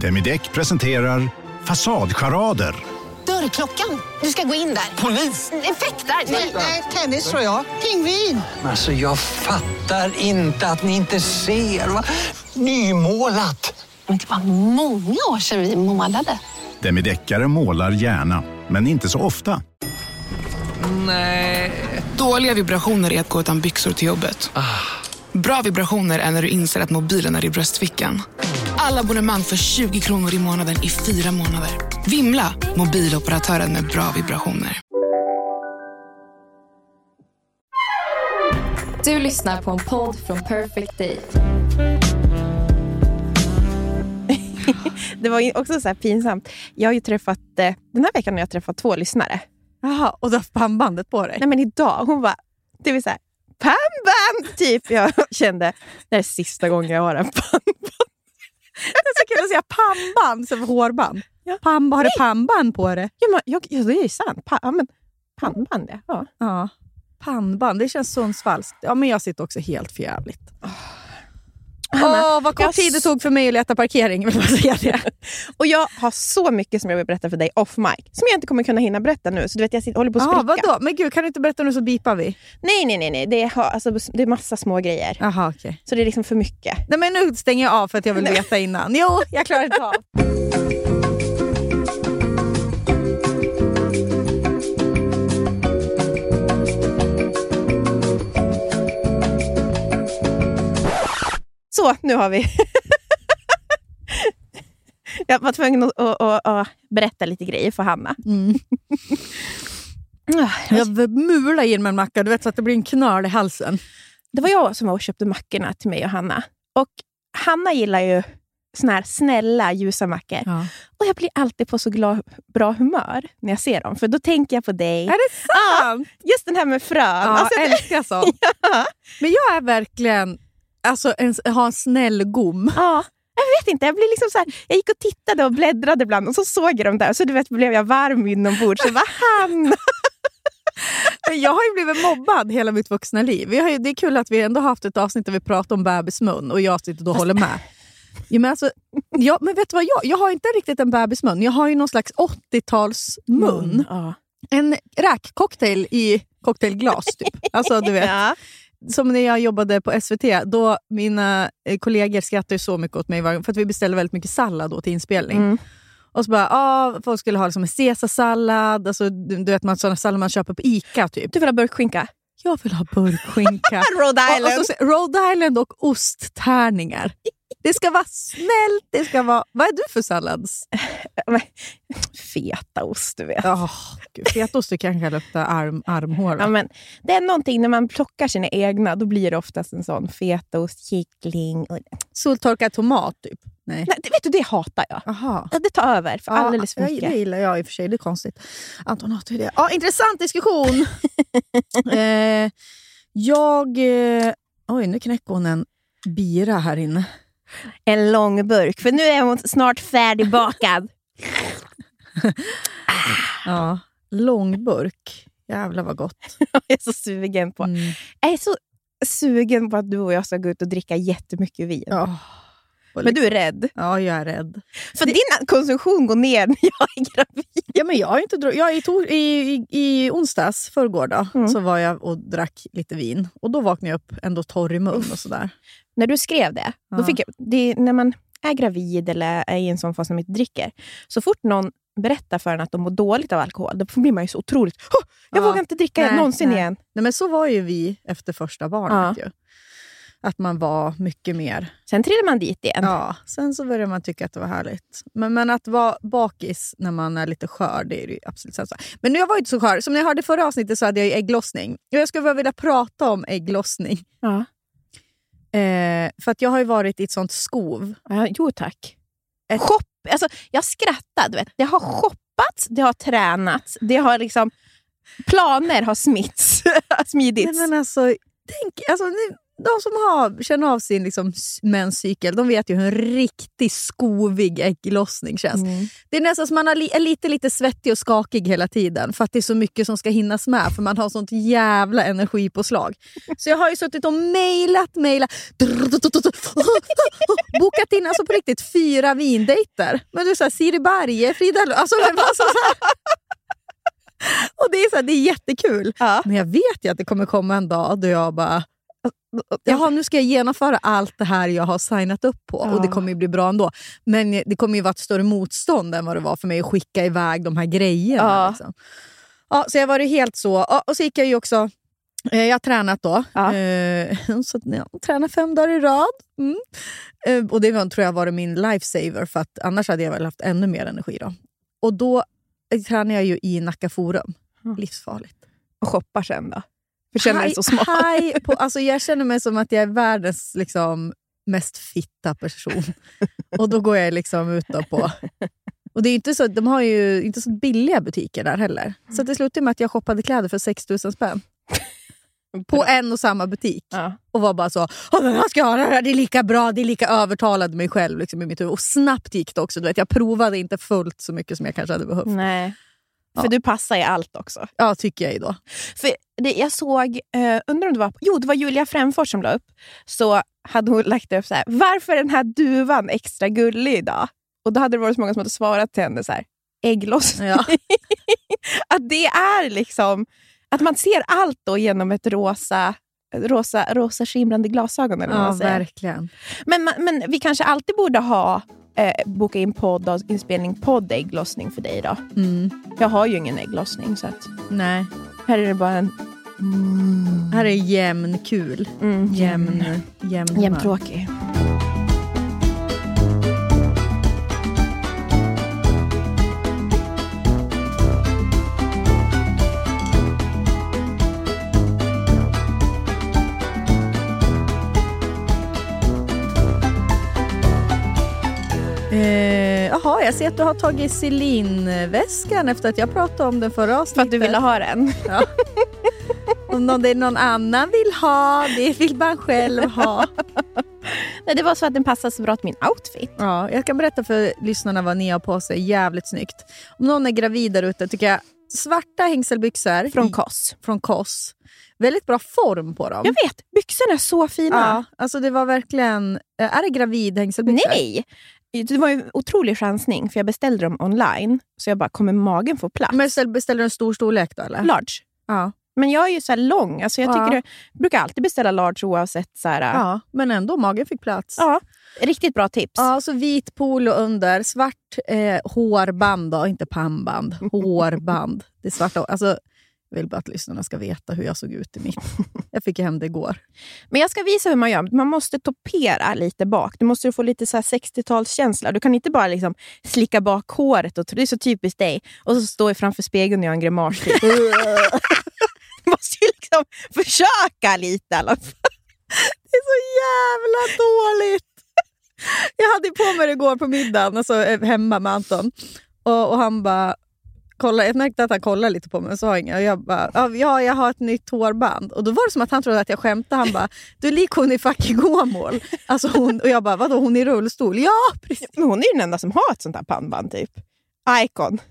Demideck presenterar Fasadcharader. Dörrklockan. Du ska gå in där. Polis? Effektar? Nej, Nej, tennis tror jag. Pingvin. Alltså jag fattar inte att ni inte ser. Va? Nymålat! Men det var många år sedan vi målade. Demideckare målar gärna, men inte så ofta. Nej. Dåliga vibrationer är att gå utan byxor till jobbet. Bra vibrationer är när du inser att mobilen är i bröstfickan. Alla abonnemang för 20 kronor i månaden i fyra månader. Vimla! Mobiloperatören med bra vibrationer. Du lyssnar på en podd från Perfect Day. Det var också så här pinsamt. Jag har ju träffat, eh, den här veckan har jag träffat två lyssnare. Jaha, och du har pannbandet på dig? Nej men idag, hon var, det vill säga pannband! Typ. Jag kände, det här är sista gången jag har en pannband. Det är så kul att säga pannband för hårband. Ja. Pannband, har du pannband på det? Ja, men, jag, ja, det är ju sant. Pa, ja, men, pannband, ja. ja. Pannband, det känns Sundsvallskt. Ja, men jag sitter också helt förjävligt. Åh, vad kort tid det tog för mig att leta parkering. Jag. Och jag har så mycket som jag vill berätta för dig off mic, som jag inte kommer kunna hinna berätta nu. Så du vet, jag sitter, håller på att Jaha, spricka. vadå? Men gud, kan du inte berätta nu så bipar vi? Nej, nej, nej. nej. Det, är, alltså, det är massa små grejer. Jaha, okej. Så det är liksom för mycket. Nej, men nu stänger jag av för att jag vill veta innan. Jo, jag klarar inte av. Så, nu har vi... jag var tvungen att, att, att, att berätta lite grejer för Hanna. Mm. Jag mular in med en macka, du vet, så att det blir en knöl i halsen. Det var jag som var och köpte mackorna till mig och Hanna. Och Hanna gillar ju såna här snälla, ljusa mackor. Ja. Och jag blir alltid på så glad, bra humör när jag ser dem. För då tänker jag på dig. Är det sant? Just den här med frön. Ja, Alltså, jag älskar sånt. ja, Men jag är verkligen... Alltså, en, har en snäll gom. ja. Jag vet inte, jag blir liksom så här, jag gick och tittade och bläddrade ibland och så såg jag dem där så du vet, blev jag varm inombords. Så vad han? Men Jag har ju blivit mobbad hela mitt vuxna liv. Vi har ju, det är kul att vi ändå har haft ett avsnitt där vi pratar om bebismun och jag sitter och håller med. Ja, men, alltså, ja, men vet du vad? Jag, jag har inte riktigt en bebismun. Jag har ju någon slags 80-talsmun. Ja. En räkcocktail i cocktailglas, typ. Alltså, du vet. Ja. Som när jag jobbade på SVT, då mina eh, kollegor skrattade så mycket åt mig för att vi beställde väldigt mycket sallad då till inspelning. Mm. Och så bara, ah, folk skulle ha liksom en caesarsallad, alltså, du, du vet man, sådana sallad man köper på Ica typ. Du vill ha burkskinka? Jag vill ha burkskinka. Rhode och, Island. och så, Rhode Island och osttärningar. Det ska vara snällt, det ska vara... Vad är du för sallads? Fetaost, du vet. Oh, gud, fetaost det kanske luktar arm, armhår. Ja, men det är någonting när man plockar sina egna, då blir det oftast en sån fetaost, kyckling. Och... Soltorkad tomat typ? Nej. Nej, det, vet du, det hatar jag. Aha. Ja, Det tar över för alldeles för ja, mycket. Det gillar jag i och för sig, det är konstigt. Anton hatar ju det. Ja, intressant diskussion. eh, jag... Eh, oj, nu knäcker hon en bira här inne. En lång burk, för nu är hon snart färdigbakad. Ja, långburk. Jävlar vad gott. jag är så sugen på. Mm. Jag är så sugen på att du och jag ska gå ut och dricka jättemycket vin. Och Men du är rädd. Ja, jag är rädd. För din konsumtion går ner när jag är gravid. Ja, men jag har inte dro- jag, i, tor- i, i, I onsdags, förrgår då, Mm. så var jag och drack lite vin. Och då vaknade jag upp ändå torr i mun och sådär. När du skrev det, då Ja. fick jag, det är när man är gravid eller är i en sån fas när man inte dricker, så fort någon berättar för en att de mår dåligt av alkohol, då blir man ju så otroligt... "Åh, jag Ja. vågar inte dricka Nej, någonsin nej. igen. Nej, men så var ju vi efter första barnet. Ju. Att man var mycket mer... Sen trillar man dit igen. Ja, sen så började man tycka att det var härligt. Men, men att vara bakis när man är lite skör, det är det ju absolut sämsta. Men nu jag var inte så skör. Som ni hörde i förra avsnittet så hade jag ju ägglossning. Och jag skulle bara vilja prata om ägglossning. Ja. Eh, för att jag har ju varit i ett sånt skov. Ja, jo tack. Ett- Shop, alltså, jag skrattar. Du vet. Det har shoppats, det har tränats, det har liksom... Planer har smitts, smidits. Nej, men alltså, tänk, alltså, nu, de som har, känner av sin liksom, menscykel, de vet ju hur en riktigt skovig ägglossning känns. Mm. Det är nästan som man är lite, lite svettig och skakig hela tiden för att det är så mycket som ska hinnas med för man har sånt jävla energipåslag. Så jag har ju suttit och mejlat, mejlat, bokat in alltså på riktigt fyra vindejter. Men du säger Siri Berge, Frida alltså, det var så så här. Och det är, så här, det är jättekul. Ja. Men jag vet ju att det kommer komma en dag då jag bara Jaha, nu ska jag genomföra allt det här jag har signat upp på och det Ja. kommer ju bli bra ändå. Men det kommer ju vara ett större motstånd än vad det var för mig att skicka iväg de här grejerna. Ja. Liksom. Ja, så jag var helt så. Ja, och så gick jag ju också... Eh, jag har tränat då. Ja. Eh, så jag tränar fem dagar i rad. Mm. Eh, och det var, tror jag var min lifesaver för att annars hade jag väl haft ännu mer energi. Då. Och då tränar jag ju i Nacka Forum. Mm. Livsfarligt. Och shoppar sen då? För känner dig så smal. haj på, alltså jag känner mig som att jag är världens liksom, mest fitta person. Och då går jag liksom ut på... Och det är inte så, de har ju inte så billiga butiker där heller. Så det slutade med att jag shoppade kläder för 6 000 spänn. På en och samma butik. Ja. Och var bara så, "Åh, den här ska jag ha, det här är lika bra, det är lika övertalade mig själv liksom, i mitt huvud. Och snabbt gick det också. Du vet, jag provade inte fullt så mycket som jag kanske hade behövt. Nej. För Ja. du passar i allt också. Ja, tycker jag ju då. För det, jag såg, eh, undrar om det var, jo det var Julia Fränfors som la upp, så hade hon lagt upp så här, varför är den här duvan extra gullig idag? Och då hade det varit så många som hade svarat till henne så här, ägglossning. Ja. att det är liksom, att man ser allt då genom ett rosa, rosa, rosa skimrande glasögon. Eller vad Ja, man säger. verkligen. Men, men vi kanske alltid borde ha eh, boka in podd och inspelning podd ägglossning för dig då. Mm. Jag har ju ingen ägglossning så att Nej. här är det bara en Här är jämn kul. mm, Jämn, jämn, jämn. Jämntråkig. Eh, Jaha, jag ser att du har tagit Celine-väskan efter att jag pratade om den förra avsnittet. För att du ville ha den. Om någon, det är någon annan vill ha, det vill man själv ha. Nej, det var så att den passade så bra till min outfit. Ja, jag kan berätta för lyssnarna vad ni har på sig. Jävligt snyggt. Om någon är gravid där ute tycker jag svarta hängselbyxor Från Koss. från Koss. Väldigt bra form på dem. Jag vet, byxorna är så fina. Ja, alltså det var verkligen... eh, Är det gravid hängselbyxor? Nej! Det var en otrolig chansning, för jag beställde dem online. Så jag bara, kommer magen få plats? Men beställ- beställer du en stor storlek då eller? large. Ja. Men jag är ju så lång. Alltså jag Ja. tycker det, brukar alltid beställa large oavsett. Så här, ja. ja, men ändå magen fick plats. riktigt bra tips. Ja, så vit polo under, svart eh, hårband då, inte pannband. Hårband. Det är svarta, alltså, jag vill bara att lyssnarna ska veta hur jag såg ut i mitt. Jag fick hem det igår. Men jag ska visa hur man gör. Man måste topera lite bak. Du måste få lite så här 60-talskänsla. Du kan inte bara liksom slicka bak håret. Och, det är så typiskt dig. Och så står jag framför spegeln och gör en grimas. Typ. du måste ju liksom försöka lite i alla fall. Det är så jävla dåligt! Jag hade på mig det igår på middagen, alltså eh, hemma med Anton. Och, och han bara... Kolla, jag märkte att han kollade lite på mig och sa inget. Och jag bara, "Ja, ja, jag har ett nytt hårband. Och då var det som att han trodde att jag skämtade. Han bara, du är lik hon i fucking Åmål. Alltså hon, och jag bara, vadå hon i rullstol? Ja, precis. Men hon är ju den enda som har ett sånt här pannband. Typ. Icon.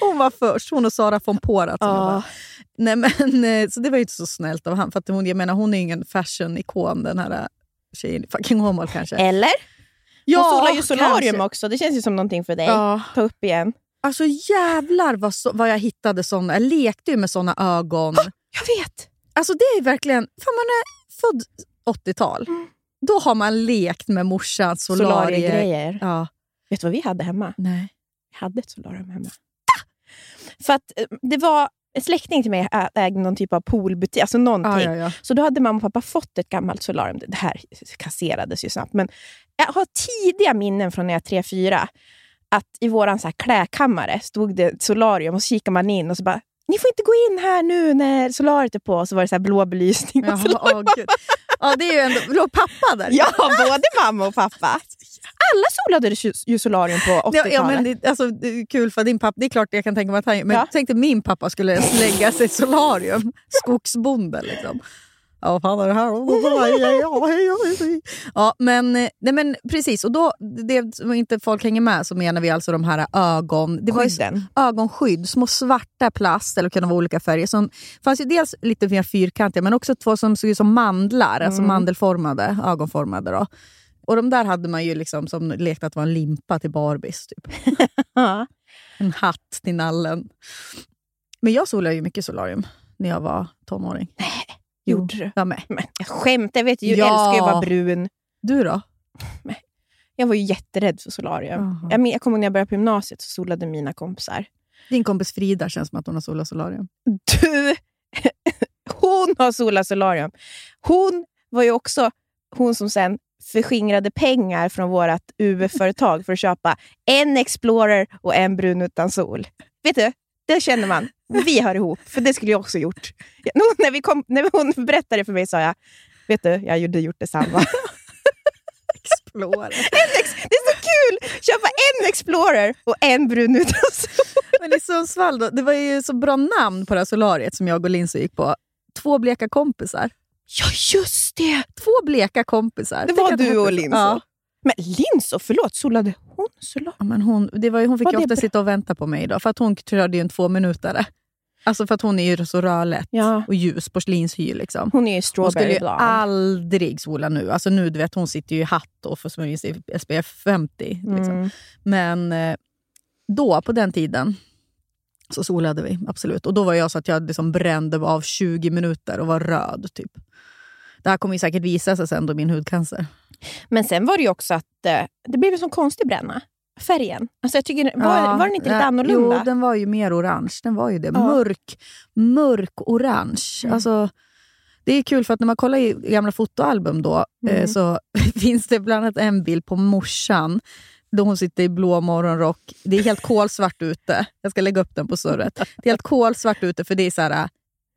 Hon var först, hon och Sara von Porat. Nej, men, eh, så det var ju inte så snällt av. För att hon, jag menar, hon är ingen fashion-ikon den här eh, tjejen fucking Åmål kanske. Eller? Ja, hon solar ju solarium kanske. också. Det känns ju som någonting för dig. Ja. Ta upp igen. Alltså jävlar vad, så, vad jag hittade såna. Jag lekte ju med såna ögon. Jag vet. Alltså det är verkligen, för man är född 80-tal. Då har man lekt med morsans solarier. Solariegrejer. Ja, Vet du vad vi hade hemma? nej. Vi hade ett solarium hemma. För att eh, det var en släkting till mig ägde någon typ av poolbutik, alltså någonting. Ja, ja, ja. Så då hade mamma och pappa fått ett gammalt solarium. Det här kasserades ju snabbt. Men jag har tidiga minnen från när jag är 3-4. Att i vår klädkammare stod det ett solarium och så kikar man in och så bara ni får inte gå in här nu när solariet är på. Och så var det så blå belysning. Jaha, åh. Ja, det är ju ändå... Låg pappa där? Ja, både mamma och pappa. Alla solade ju solarium på 80-talet. Ja, men det, alltså, det är kul för din pappa. Det är klart jag kan tänka mig att han... Men Ja. tänk dig min pappa skulle lägga sig i solarium. Skogsbonde liksom. Ja, fan är det här? Ja, men, eh, nej, men precis. Och då, det som inte folk hänger med så menar vi alltså de här ögon... Det var ju ögonskydd, små svarta plast, eller kunde vara olika färger. Som fanns ju dels lite mer fyrkantiga, men också två som såg ut som mandlar, alltså mandelformade, ögonformade. Då. Och de där hade man ju liksom som lekte att det var en limpa till Barbies. Typ. En hatt till nallen. Men jag solade ju mycket solarium när jag var tonåring. Jo, Gjorde du? Jag med. Men jag skämtar, jag vet ju, jag Ja. älskar ju att vara brun. Du då? Jag var ju jätterädd för solarium. Jaha. Jag, men- jag kommer ihåg när jag började på gymnasiet så solade mina kompisar. Din kompis Frida känns som att hon har solat solarium. Du! Hon har solat solarium. Hon var ju också hon som sen förskingrade pengar från vårt UF-företag för att köpa en Explorer och en brun utan sol. Vet du, det känner man. Vi hör ihop, för det skulle jag också gjort. Nå- När, vi kom, när hon berättade för mig sa jag, vet du, jag hade gjort detsamma. Explorer. Ex- det är så kul! Köpa en Explorer och en brun utan sol. Men i Sundsvall, då, det var ju så bra namn på det här solariet som jag och Lindsay gick på. Två bleka kompisar. Ja, just det! Två bleka kompisar. Det var du och så. Lindsay. Ja. Men Linso, förlåt, solade hon solarium? Ja, men hon, det var hon fick Var ofta bra? sitta och vänta på mig då, för att hon körde ju en tvåminutare. Alltså för att hon är ju så rödlätt Ja. och ljus, porslinshy. Liksom. Hon är ju Hon strawberry skulle ju aldrig sola nu. Alltså nu, du vet, hon sitter ju i hatt och får smörja sig i SPF 50. Liksom. Mm. Men eh, då, på den tiden, så solade vi. Absolut. Och då var jag så att jag liksom brände av 20 minuter och var röd. typ. Det här kommer ju säkert visa sig sen då min hudcancer. Men sen var det ju också att eh, det blev en sån konstig bränna. Färgen. Alltså jag tycker, var, Ja, var den inte lite annorlunda? Jo, den var ju mer orange. Den var ju det. Ja. Mörk, mörk orange. Mm. Alltså, det är kul för att när man kollar i gamla fotoalbum då, eh, Mm. så finns det bland annat en bild på morsan då hon sitter i blå morgonrock. Det är helt kolsvart ute. Jag ska lägga upp den på surret. Det är helt kolsvart ute för det är, så här,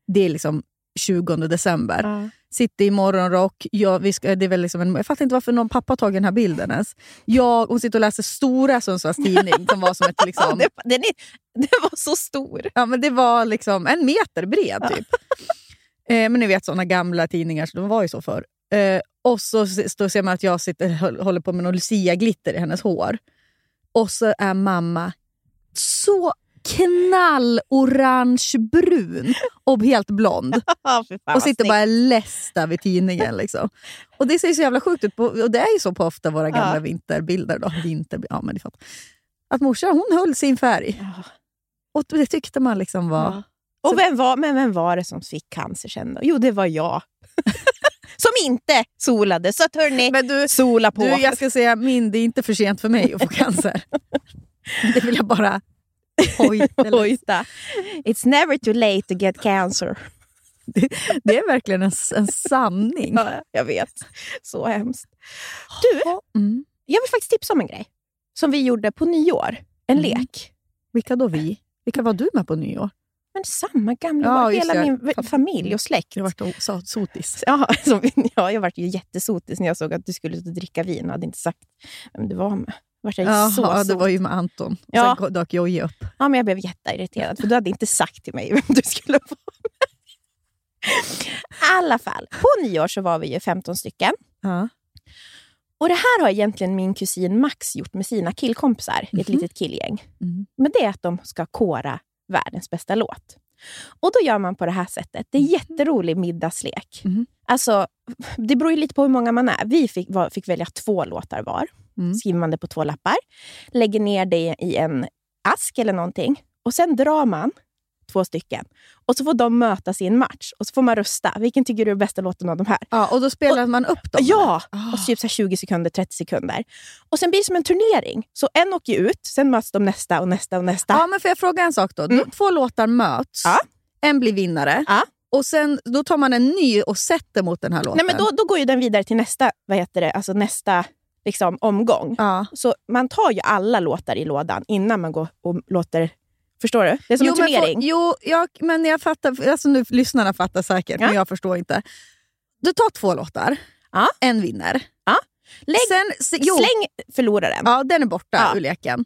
det är liksom 20 december. Ja. Sitter i morgonrock. Jag, vi ska, det är väl liksom en, jag fattar inte varför någon pappa har tagit den här bilden ens. Jag, hon sitter och läser Stora Sundsvalls Tidning som var som ett... Liksom, det, den, är, den var så stor. Ja, men det var liksom en meter bred typ. eh, men ni vet såna gamla tidningar, så de var ju så förr. Eh, och så, s- då ser man att jag sitter, håller på med någon Lucia-glitter i hennes hår. Och så är mamma så knallorange-brun och helt blond. Och sitter bara läst där vid tidningen. Liksom. Och Det ser så jävla sjukt ut. På, och Det är ju så på ofta våra gamla Ja. vinterbilder. Då. Vinter, ja, men. Att morsan hon höll sin färg. Ja. Och det tyckte man liksom var... Ja. Och vem var, men vem var det som fick cancer sen då? Jo, det var jag. som inte solade. Så att hörni, Men du, sola på. du, jag ska säga min, det är inte för sent för mig att få cancer. det vill jag bara hojta. It's never too late to get cancer. Det är verkligen en, en sanning. Ja, jag vet. Så hemskt. Du, Mm. jag vill faktiskt tipsa om en grej. Som vi gjorde på nyår. En Mm. lek. Vilka då vi? Vilka var du med på nyår? Men samma gamla, Ja, hela det. min Fa- familj och släkt. Jag vart so- sotis. Ja, som, ja, jag vart ju jättesotis när jag såg att du skulle ut och dricka vin och hade inte sagt vem du var med. Vart jag Jaha, så det var ju med Anton. Och Ja. Sen dök Jojje upp. Ja, men jag blev jätteirriterad för du hade inte sagt till mig vem du skulle vara med. I alla fall, på nyår så var vi ju 15 stycken. Ja. Och det här har egentligen min kusin Max gjort med sina killkompisar i ett Mhm. litet killgäng. Mm. Men det är att de ska kora världens bästa låt. Och då gör man på det här sättet. Det är jätterolig middagslek. Mhm. Alltså, det beror ju lite på hur många man är. Vi fick, var, fick välja två låtar var. Mm. Skriver man det på två lappar. Lägger ner det i en ask eller någonting. Och sen drar man två stycken. Och så får de mötas i en match. Och så får man rösta. Vilken tycker du är bästa låten av de här? Ja, och då spelar man upp dem? Ja! Ah. Och typ så här 20 sekunder, 30 sekunder. Och sen blir det som en turnering. Så en åker ut, sen möts de nästa och nästa och nästa. Ja, men får jag fråga en sak då? Mm. Två låtar möts, Ja. en blir vinnare Ja. och sen då tar man en ny och sätter mot den här låten. Nej, men då, då går ju den vidare till nästa, vad heter det, alltså nästa liksom, omgång. ja. Så man tar ju alla låtar i lådan innan man går och låter... Förstår du? Det är som en men turnering. få- jo, jag, men jag fattar. Alltså nu, lyssnarna fattar säkert, Ja. men jag förstår inte. Du tar två låtar, Ja. en vinner. Ja. Lägg, Sen, se, jo, Släng förloraren. ja, den är borta Ja. ur leken.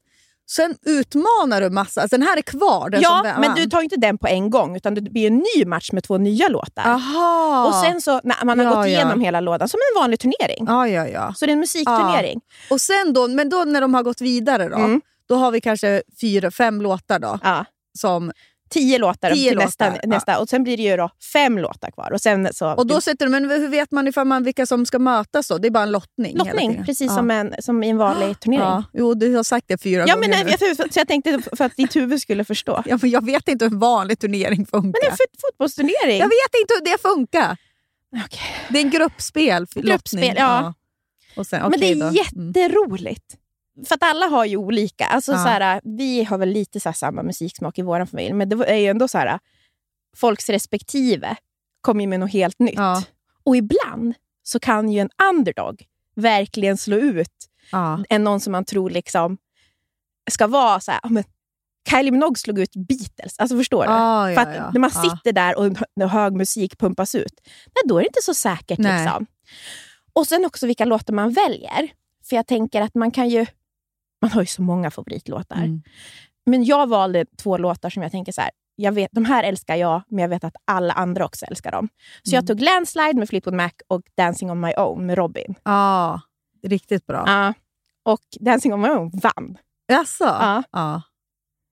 Sen utmanar du massa. Alltså, den här är kvar. Den Ja, men du tar inte den på en gång, utan det blir en ny match med två nya låtar. Aha. Och sen så, när man har Ja, gått ja. igenom hela lådan, som en vanlig turnering. Ja, ja, ja. Så det är en musikturnering. Och sen då, men då när de har gått vidare då, Mm. då har vi kanske fyra, fem låtar då. Ja. Som, Tio låtar Tio till nästa, låtar, ja. nästa. Och sen blir det ju då fem låtar kvar. Och, sen så, och då sätter du, men hur vet man ifall man vilka som ska mötas då? Det är bara en lottning? lottning, precis ja. som, en, som i en vanlig turnering. Ja. Jo, du har sagt det fyra Ja, gånger men, nu. nej, jag, så jag tänkte för att ditt huvud skulle förstå. Ja, men jag vet inte hur en vanlig turnering funkar. Men det är en fot- fotbollsturnering. Jag vet inte hur det funkar. Okej. Det är en gruppspel. för Gruppspel, ja. Och sen, Men det är då. Mm. För att alla har ju olika. Alltså, Ja. så här, vi har väl lite så här, samma musiksmak i vår familj, men det är ju ändå så här, folks respektive kommer ju med något helt nytt. Ja. Och ibland så kan ju en underdog verkligen slå ut Ja. än någon som man tror liksom ska vara så här, men Kylie Minogue slog ut Beatles. Alltså förstår du? Ah, För att ja. när man sitter där och hög musik pumpas ut, nej, då är det inte så säkert. Nej. Liksom. Och sen också vilka låtar man väljer. För jag tänker att man kan ju... Man har ju så många favoritlåtar. Mm. Men jag valde två låtar som jag tänker så här, jag vet, de här älskar jag, men jag vet att alla andra också älskar dem. Så Mm. jag tog Landslide med Fleetwood Mac och Dancing on my own med Robin. Ja, riktigt bra. Ja. och Dancing on my own vann. Jaså? Ja. ja.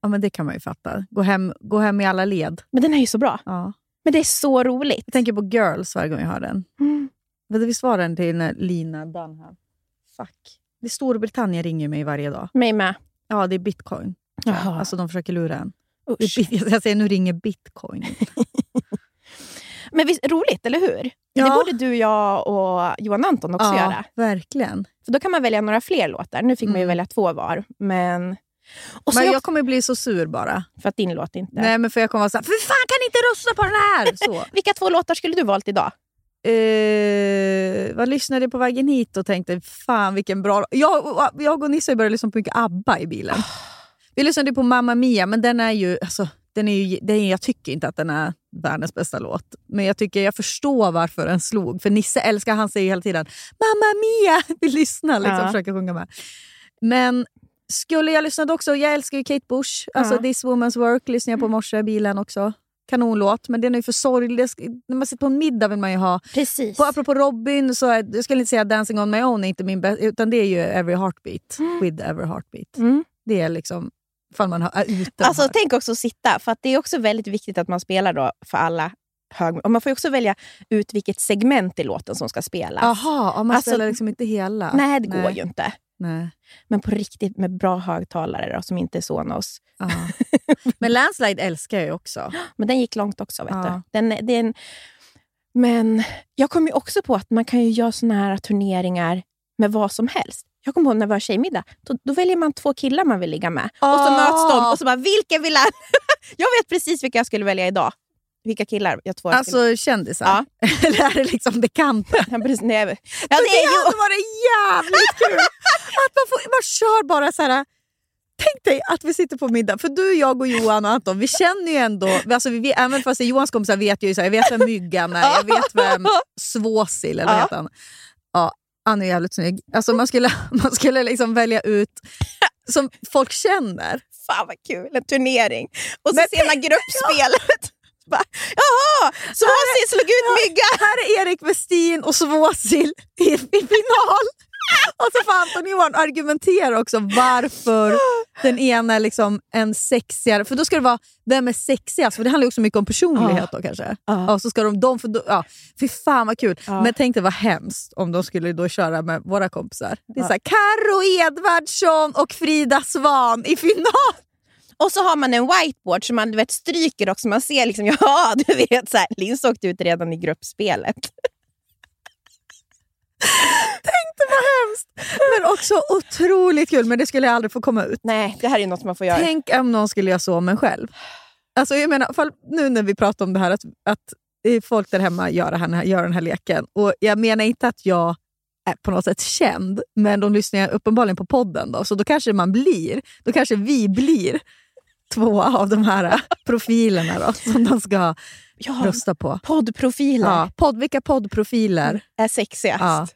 Ja, men det kan man ju fatta. Gå hem, gå hem i alla led. Men den är ju så bra. Ja. Men det är så roligt. Jag tänker på Girls varje gång jag hör den. Mm. Visst var den till Lina Dunham? Fuck. Det Storbritannien ringer mig varje dag. Mig med. Ja, det är bitcoin. Jaha. Alltså de försöker lura en. Usch. Jag säger nu ringer bitcoin. Men visst, roligt, eller hur? Ja. Det borde du, jag och Johan Anton också ja, göra. verkligen. För Då kan man välja några fler låtar. Nu fick man ju Mm. välja två var. Men... Och så Men jag... jag kommer bli så sur bara. För att din låt inte... Nej, men för jag kommer vara såhär, för fan kan ni inte rösta på den här? Så. Vilka två låtar skulle du valt idag? Eh, vad lyssnade på vägen hit och tänkte, fan vilken bra... Jag, jag och Nisse började lyssna på mycket ABBA i bilen. Vi lyssnade på Mamma Mia, men den är ju... Alltså, den är ju den är, jag tycker inte att den är världens bästa låt. Men jag tycker jag förstår varför den slog. För Nisse älskar, han säger hela tiden Mamma Mia! Vi lyssnar liksom, Ja. försöker sjunga med. Men skulle jag lyssnat också, jag älskar ju Kate Bush. Alltså Ja. This Woman's Work lyssnade jag på morse i bilen också. Kanonlåt, men den är ju för sorglig. När man sitter på en middag vill man ju ha Precis. på, apropå Robin, så är, jag skulle inte säga Dancing on my own är inte min bästa, utan det är ju Every Heartbeat. With Every Heartbeat. Mm. Det är liksom, ifall man har- ute. Alltså, här. tänk också att sitta, för det är också väldigt viktigt att man spelar då för alla hög... Och man får ju också välja ut vilket segment i låten som ska spelas. Jaha, ja, man Alltså, spelar liksom inte hela. Nej, det går ju inte. Nej. Men på riktigt med bra högtalare då, som inte är Sonos. Ja. Men Landslide älskar jag ju också. Men den gick långt också. Vet Ja. du. Den, är- det är en... Men jag kom ju också på att man kan ju göra såna här turneringar med vad som helst. Jag kommer ihåg när vi var tjejmiddag. Då, då väljer man två killar man vill ligga med. Och så Ah. möts de och så bara, vilken vill han? jag vet precis vilka jag skulle välja idag. Vilka killar jag två. Alltså kändisar? Ja. Eller är det liksom bekanta? Ja, precis, nej, För det ju... hade varit jävligt kul! Att man, får, man kör bara så här. Tänk dig att vi sitter på middag, för du, jag och Johan och Anton, vi känner ju ändå, alltså vi, även fast Johans kompisar vet ju så här, jag vet vem Myggan är, jag vet vem Svåsil eller vad Ja. heter han? Ja, han är jävligt snygg. Alltså man skulle, man skulle liksom välja ut som folk känner. Fan vad kul, en turnering. Och så Men sena gruppspelet. Bara, Jaha, Svåsil slog ut mygga! Här är Erik Westin och Svåsil i, i final. Och så får Anton Johan argumentera också varför den ena är liksom en sexigare... För då ska det vara, vem är sexigast? För det handlar ju också mycket om personlighet då kanske. Ja. Och så ska de, de för då, ja, fy fan vad kul. Ja. Men tänk dig vad hemskt om de skulle då köra med våra kompisar. Det är Ja. så här, Karo Edvardsson och Frida Svan i final. Och så har man en whiteboard som man du vet, stryker också. Man ser liksom, ja du vet, så här, Lins åkte ut redan i gruppspelet. Det var hemskt. Men också otroligt kul. Men det skulle jag aldrig få komma ut. Nej, det här är något man får göra. Tänk om någon skulle göra så om en själv. Alltså jag menar, nu när vi pratar om det här, att, att folk där hemma gör, det här, gör den här leken. Och Jag menar inte att jag är på något sätt känd, men de lyssnar uppenbarligen på podden. Då, så då kanske man blir, då kanske vi blir två av de här profilerna då, som de ska Ja, rösta på. poddprofiler Ja, podd, vilka poddprofiler? är sexigast. Ja.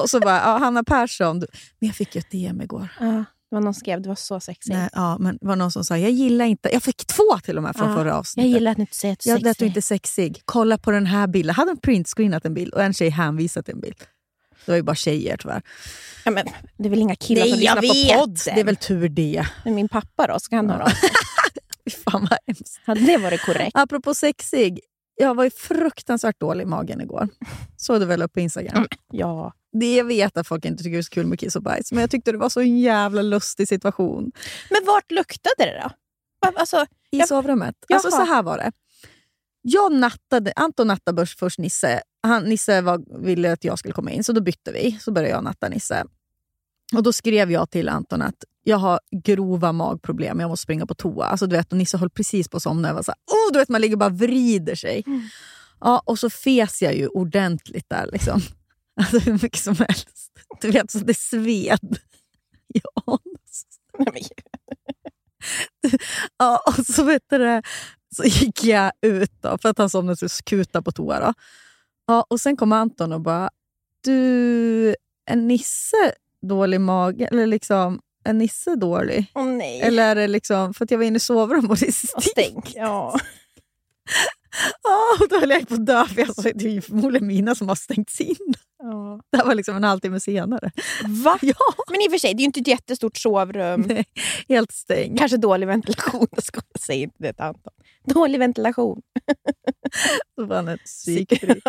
Och så bara, ja, Hanna Persson. du- Men jag fick ju ett DM igår. Ja. Det var någon som skrev, det var så sexigt. Nej, ja, men det var någon som sa, jag gillar inte... Jag fick två till och med från Ja, förra Jag avsnittet. gillar att du inte säger att du är Jag lät sexig. inte sexig. Kolla på den här bilden. Jag hade en printscreenat en bild och en tjej hänvisat en bild. Det var ju bara tjejer tyvärr. Ja, men, det är väl inga killar som Nej, jag lyssnar på podden? vet! Det är väl tur det. Men min pappa då, ska han sig? Fy Fan vad hemskt. Hade det varit korrekt? Apropå sexig. Jag var ju fruktansvärt dålig i magen igår. Såg du väl upp på Instagram? Ja. Det jag vet att folk inte tycker det är så kul med kiss och bajs, men jag tyckte det var så en jävla lustig situation. Men vart luktade det då? Alltså, I Jag- sovrummet. Alltså så här var det. Jag nattade, Anton nattade först Nisse. Han, Nisse var, ville att jag skulle komma in, så då bytte vi. Så började jag natta Nisse. Och Då skrev jag till Anton att jag har grova magproblem, jag måste springa på toa. Alltså, du vet, och Nisse höll precis på att somna. Jag var så här, oh, du vet, man ligger och bara vrider sig. Ja, och så fes jag ju ordentligt där. Liksom. Alltså hur mycket som helst. Du vet, så det sved. Men- Ja, och så, vet du det, så gick jag ut då, för att han somnade så kuta på toa. Då. Ja, och sen kom Anton och bara, du, är Nisse dålig i magen? Eller liksom, är Nisse dålig? Åh nej. Eller är det liksom, för att jag var inne i sovrummet och det stink. Ja. Ja, och då höll jag på att dö, för jag sa det är ju förmodligen mina som har stängts in. Ja. Det här var liksom en halvtimme senare. Va? Ja, Men i och för sig, det är ju inte ett jättestort sovrum. nej, helt stängt. Kanske dålig ventilation. Jag skojar, säg inte det till Anton. Dålig ventilation. Så var han ett psykfri.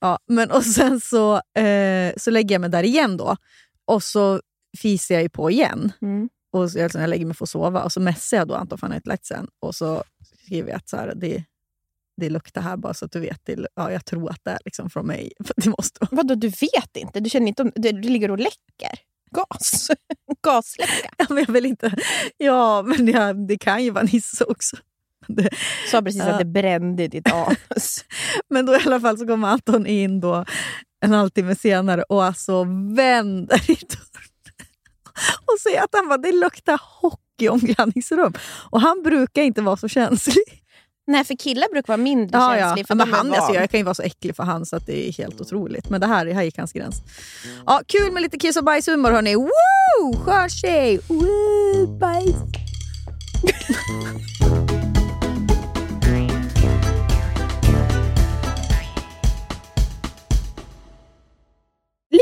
ja, men och sen så, eh, så lägger jag mig där igen då. Och så fiser jag ju på igen. Mm. Och så, alltså, jag lägger mig för att sova. Och så messar jag då Anton, för han har inte lagt sen. Och så skriver jag att så här, det, det luktar här bara så att du vet. Till, ja, jag tror att det är liksom från mig. För det måste vara. Vadå, du vet inte? Du känner inte om... Du, du ligger och läcker? Gas? Gasläcka? Ja, men jag vill inte. Ja, men jag, det kan ju vara Nisse också. Det, sa precis Ja. att det brände i ditt anus. Men då i alla fall så kommer Anton in då en halvtimme senare och alltså vänder i dörren och säger att han bara, det luktar hockey i omklädningsrum. Och han brukar inte vara så känslig. Nej, för killar brukar vara mindre Ja, ja. känsliga. För Men han, alltså, van. jag kan ju vara så äcklig för han så att det är helt otroligt. Men det här, här gick hans gräns. Ja, kul med lite kiss och bajshumor hörni. Woo! Skön tjej! Woo! Bajs!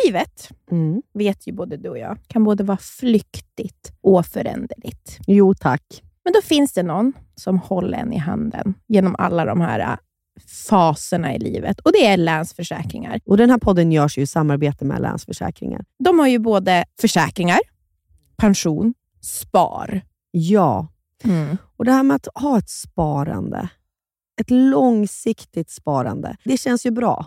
Livet, vet ju både du och jag, kan både vara flyktigt och föränderligt. Jo tack. Men då finns det någon som håller en i handen genom alla de här äh, faserna i livet. Och det är Länsförsäkringar. Och Den här podden görs ju i samarbete med Länsförsäkringar. De har ju både försäkringar, pension, spar. Ja, och det här med att ha ett sparande, ett långsiktigt sparande, det känns ju bra.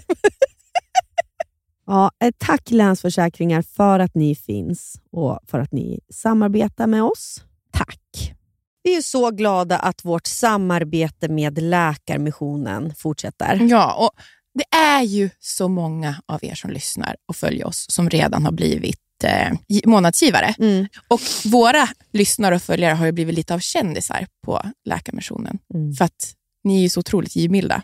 ja, ett tack Länsförsäkringar för att ni finns och för att ni samarbetar med oss. Tack. Vi är så glada att vårt samarbete med Läkarmissionen fortsätter. Ja, och det är ju så många av er som lyssnar och följer oss som redan har blivit eh, gi- månadsgivare. Mm. Och våra lyssnare och följare har ju blivit lite av kändisar på Läkarmissionen. Mm. För att ni är ju så otroligt givmilda.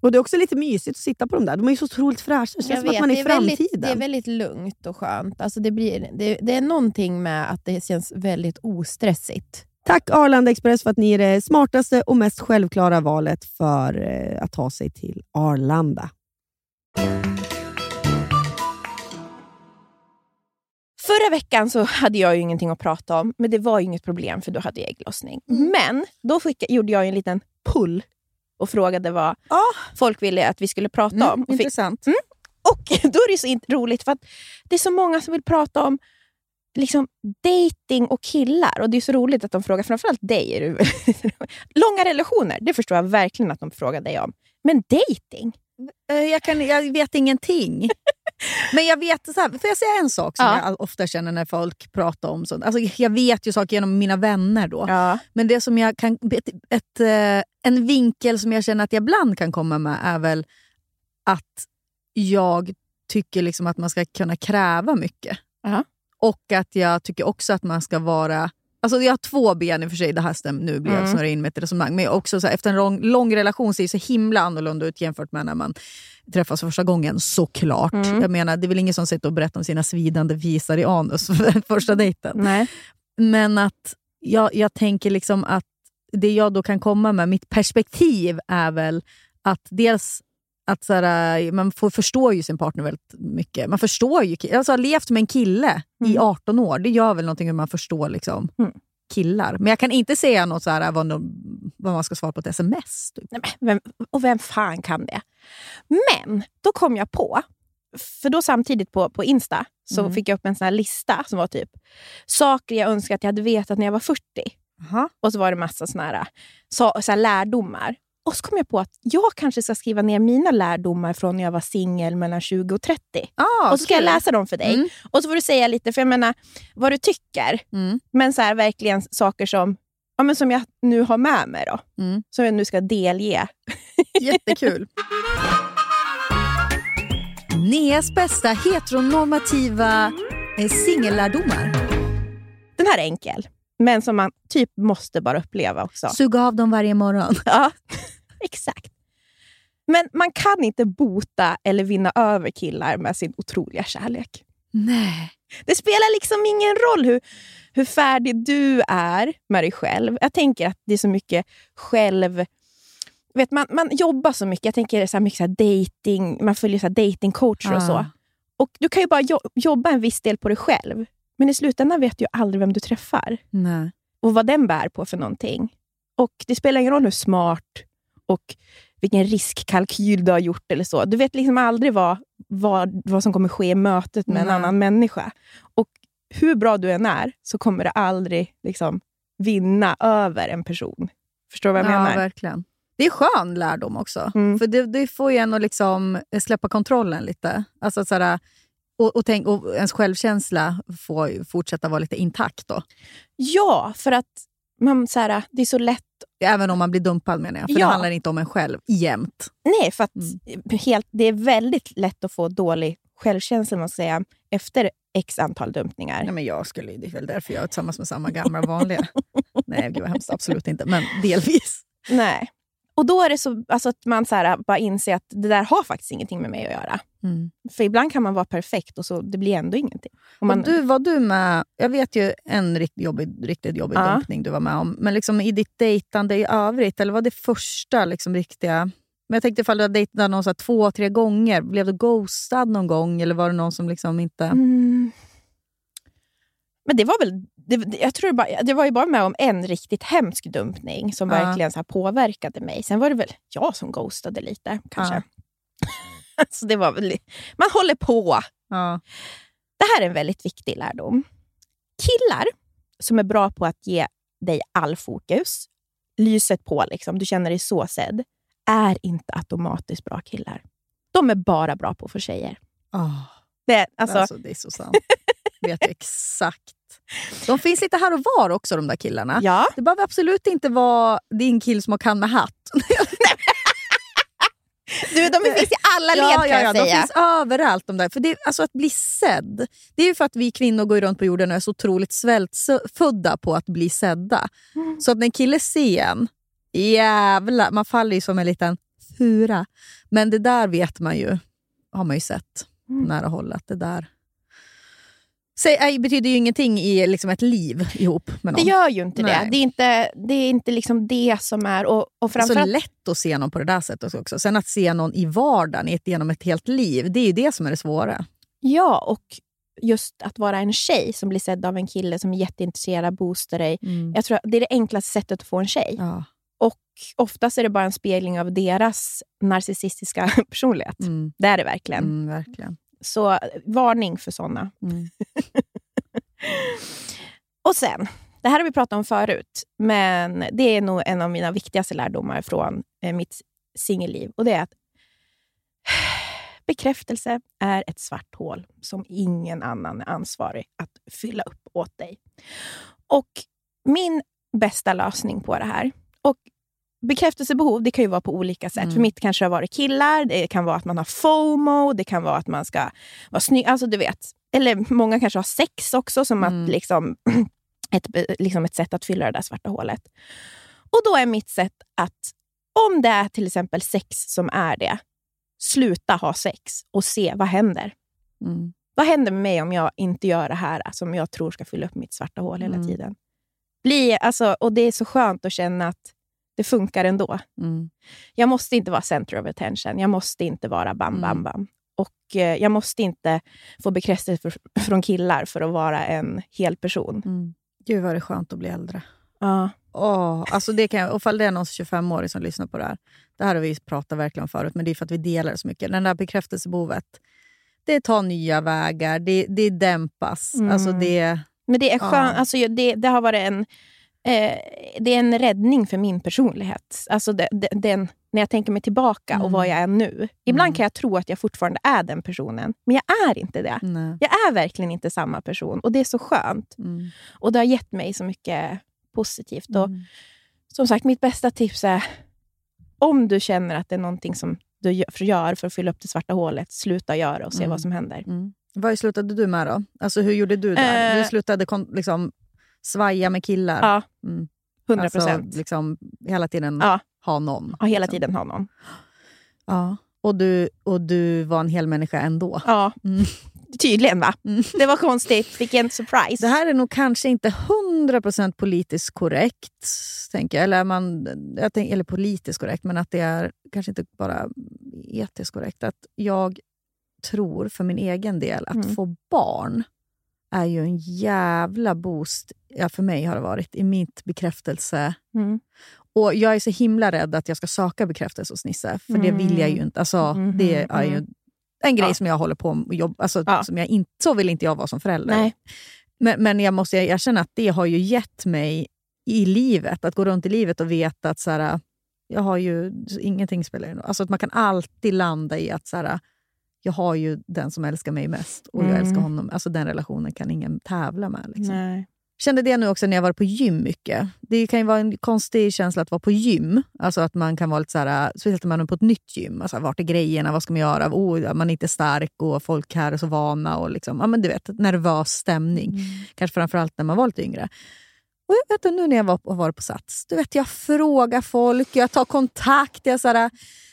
Och Det är också lite mysigt att sitta på dem där. De är ju så otroligt fräscha. Det känns Jag som att vet, man är i är väldigt- framtiden. Det är väldigt lugnt och skönt. Alltså det, blir, det, det är någonting med att det känns väldigt ostressigt. Tack Arlanda Express för att ni är det smartaste och mest självklara valet för eh, att ta sig till Arlanda. Förra veckan så hade jag ju ingenting att prata om, men det var ju inget problem för då hade jag ägglossning. Men då fick, gjorde jag en liten pull och frågade vad folk ville att vi skulle prata om. Och, Intressant. och då är det så roligt för att det är så många som vill prata om liksom dating och killar. Och det är så roligt att de frågar, framförallt dig. Långa relationer, det förstår jag verkligen att de frågar dig om. Men dating? Eh, Jag, kan, jag vet ingenting. Men jag vet, så här, får jag säga en sak som Ja. jag ofta känner när folk pratar om sånt? Alltså, jag vet ju saker genom mina vänner då. Ja. Men det som jag kan, ett, ett, eh, en vinkel som jag känner att jag ibland kan komma med är väl att jag tycker liksom att man ska kunna kräva mycket. Aha. Och att jag tycker också att man ska vara... Alltså jag har två ben i och för sig, det här stämmer, nu blir jag Mm. snurrar in med ett resonemang. Men också så här, efter en lång, lång relation ser det så himla annorlunda ut jämfört med när man träffas första gången, såklart. Mm. Jag menar, det är väl ingen som sitter och berättar om sina svidande visar i anus för första dejten. Nej. Men att jag, jag tänker liksom att det jag då kan komma med, mitt perspektiv är väl att dels att så här, man får förstå ju sin partner väldigt mycket. Man förstår ju, alltså, har levt med en kille i 18 år, det gör väl någonting hur man förstår liksom, Mm. killar. Men jag kan inte säga något så här, vad, no- vad man ska svara på ett sms. Typ. Nej, men vem, och vem fan kan det? Men då kom jag på, för då samtidigt på, på Insta så Mm. fick jag upp en sån lista som var typ saker jag önskar att jag hade vetat när jag var 40. Och så var det massa såna här, så, så här lärdomar. Och så kom jag på att jag kanske ska skriva ner mina lärdomar från när jag var singel mellan 20 och 30. Ah, och så ska jag kul. läsa dem för dig. Mm. Och så får du säga lite, för jag menar, vad du tycker. Mm. Men så här, verkligen saker som, ja, men som jag nu har med mig. Då, Mm. Som jag nu ska delge. Jättekul. Neas bästa heteronormativa eh, singellärdomar. Den här är enkel, men som man typ måste bara uppleva också. Suga av dem varje morgon. Ja, exakt. Men man kan inte bota eller vinna över killar med sin otroliga kärlek. Nej. Det spelar liksom ingen roll hur, hur färdig du är med dig själv. Jag tänker att det är så mycket själv... Vet, man, man jobbar så mycket. Jag tänker så mycket så dating, man följer så här datingcoacher och så. Ah. Och Du kan ju bara jo- jobba en viss del på dig själv. Men i slutändan vet du ju aldrig vem du träffar Nej. och vad den bär på för någonting. Och Det spelar ingen roll hur smart och vilken riskkalkyl du har gjort eller så. Du vet liksom aldrig vad, vad, vad som kommer ske i mötet med en Nej. annan människa. Och hur bra du än är så kommer du aldrig liksom vinna över en person. Förstår du vad jag ja, menar? verkligen. Det är skön lärdom också. Mm. För det, det får ju en att liksom släppa kontrollen lite. Alltså så här, och, och, tänk, och ens självkänsla får fortsätta vara lite intakt. Då. Ja, för att man, så här, det är så lätt Även om man blir dumpad menar jag, för Ja. det handlar inte om en själv jämt. Nej, för att Mm. helt, det är väldigt lätt att få dålig självkänsla man säga, efter x antal dumpningar. Nej, men jag skulle, det är väl därför jag är tillsammans med samma gamla vanliga. Nej, gud vad hemskt. Absolut inte, men delvis. Nej. Och då är det så alltså att man så här, bara inser att det där har faktiskt ingenting med mig att göra. För ibland kan man vara perfekt och så det blir ändå ingenting. Och man, Och du, var du med, jag vet ju en riktigt jobbig, riktigt jobbig Ja. dumpning du var med om, men liksom i ditt dejtande i övrigt, eller var det första liksom riktiga... Men jag tänkte ifall du hade dejtat någon så två, tre gånger, blev du ghostad någon gång eller var det någon som liksom inte... Mm. Men det var väl... Det, jag tror det, bara, det var ju bara med om en riktigt hemsk dumpning som Ja. verkligen så påverkade mig. Sen var det väl jag som ghostade lite, kanske. så det var väl, man håller på. Ja. Det här är en väldigt viktig lärdom. Killar som är bra på att ge dig all fokus, lyset på, liksom, du känner dig så sedd, är inte automatiskt bra killar. De är bara bra på att få tjejer. Oh, Det, alltså, alltså, det är så sant. vet exakt. De finns lite här och var också de där killarna. ja. Det behöver absolut inte vara din kill som har kan med hatt. Du, de finns i alla led ja, kan ja, ja, jag de säga. finns överallt. De där. För det, alltså att bli sedd, det är ju för att vi kvinnor går runt på jorden och är så otroligt svältfödda på att bli sedda. Mm. Så att när en kille ser en, jävlar, man faller ju som en liten fura. Men det där vet man ju, har man ju sett Mm. nära håll. Att det där Säg, betyder ju ingenting i liksom ett liv ihop med någon. Det gör ju inte Nej. det. Det är inte, det är inte liksom det som är... Och, och det är så lätt att se någon på det där sättet också. Sen att se någon i vardagen i ett, genom ett helt liv, det är ju det som är det svåra. Ja, och just att vara en tjej som blir sedd av en kille som är jätteintresserad, boostar dig. Jag tror att det är det enklaste sättet att få en tjej. Ja. Och oftast är det bara en spegling av deras narcissistiska personlighet. Mm. Det är det verkligen. Mm, verkligen. Så varning för såna. Mm. Och sen, det här har vi pratat om förut, men det är nog en av mina viktigaste lärdomar från eh, mitt singelliv. Och det är att bekräftelse är ett svart hål som ingen annan är ansvarig att fylla upp åt dig. Och min bästa lösning på det här, och bekräftelsebehov det kan ju vara på olika sätt. Mm. För mitt kanske har varit killar, det kan vara att man har FOMO, det kan vara att man ska vara snygg. Alltså du vet. Eller många kanske har sex också som Mm. att liksom, ett, liksom ett sätt att fylla det där svarta hålet. Och då är mitt sätt att, om det är till exempel sex som är det, sluta ha sex och se vad händer. Mm. Vad händer med mig om jag inte gör det här som jag tror ska fylla upp mitt svarta hål hela Mm. tiden? Bli, alltså, och Det är så skönt att känna att det funkar ändå. Mm. Jag måste inte vara center of attention. Jag måste inte vara bam, bam, Mm. bam. Och eh, jag måste inte få bekräftelse för, från killar för att vara en hel person. Mm. Gud vad det är skönt att bli äldre. Ja. Åh, alltså det kan, jag- och fall det är någon 25-åring som lyssnar på det här. Det här har vi pratat verkligen om förut, men det är för att vi delar så mycket. Den där bekräftelsebehovet, det tar nya vägar, det, det dämpas. Mm. Alltså det, Men det är Ja. skönt. Alltså, det, det har varit en, eh, det är en räddning för min personlighet. Alltså det, det, den, när jag tänker mig tillbaka och Mm. vad jag är nu. Ibland Mm. kan jag tro att jag fortfarande är den personen, men jag är inte det. nej. Jag är verkligen inte samma person och det är så skönt. Mm. Och det har gett mig så mycket positivt. Och Mm. som sagt, mitt bästa tips är om du känner att det är någonting som du gör för att fylla upp det svarta hålet, sluta göra och se Mm. vad som händer. Mm. Vad slutade du med då? Alltså hur gjorde du där? Eh. Du slutade liksom svaja med killar? Ja, Mm. 100 Alltså, procent. liksom, hela tiden Ja. ha någon. Ja, hela liksom. tiden ha någon. Ja. Och, du, och du var en hel människa ändå? Ja, Mm. tydligen va? Mm. Det var konstigt. Vilken surprise. Det här är nog kanske inte 100% politiskt korrekt, tänker jag. Eller, man, jag tänk, eller politiskt korrekt, men att det är kanske inte bara etiskt korrekt. Att jag tror för min egen del att Mm. få barn är ju en jävla boost, ja, för mig har det varit, i mitt bekräftelse. Mm. Och Jag är så himla rädd att jag ska söka bekräftelse hos Nisse, för det vill jag ju inte. Alltså, Mhm, Det är ju mm. en grej Ja. som jag håller på med. Jobb, alltså, Ja. som jag inte, så vill inte jag vara som förälder. Nej. Men, men jag måste erkänna att det har ju gett mig i livet, att gå runt i livet och veta att så här, jag har ju ingenting spelar roll. Alltså att man kan alltid landa i att så här, jag har ju den som älskar mig mest och jag Mm. älskar honom. Alltså den relationen kan ingen tävla med. Liksom. Nej. kände det nu också när jag var på gym mycket. Det kan ju vara en konstig känsla att vara på gym. Alltså att man kan vara lite så här, speciellt när man är på ett nytt gym. Alltså, vart är grejerna? Vad ska man göra? Oh, man är inte stark och folk här är så vana. Och liksom, ja, men du vet, nervös stämning. Kanske framförallt när man var lite yngre. Och jag vet nu när jag var, varit på Sats, du vet, jag frågar folk, jag tar kontakt. Jag så här,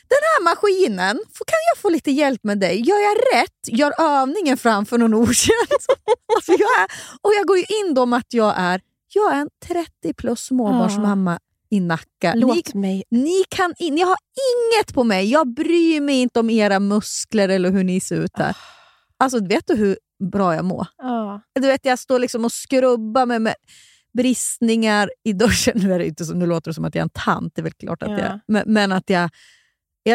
den här maskinen, kan jag få lite hjälp med dig? Gör jag rätt? Gör övningen framför någon okänd? alltså jag är, och jag går ju in då med att jag är, jag är en 30 plus småbarnsmamma i Nacka. Ni, Låt mig... ni, kan in, ni har inget på mig. Jag bryr mig inte om era muskler eller hur ni ser ut här. Alltså, vet du hur bra jag mår? Ja. Du vet, jag står liksom och skrubbar mig med bristningar i duschen. Nu, är det inte så, nu låter det som att jag är en tant, det är väl klart att Ja. jag men, men att jag...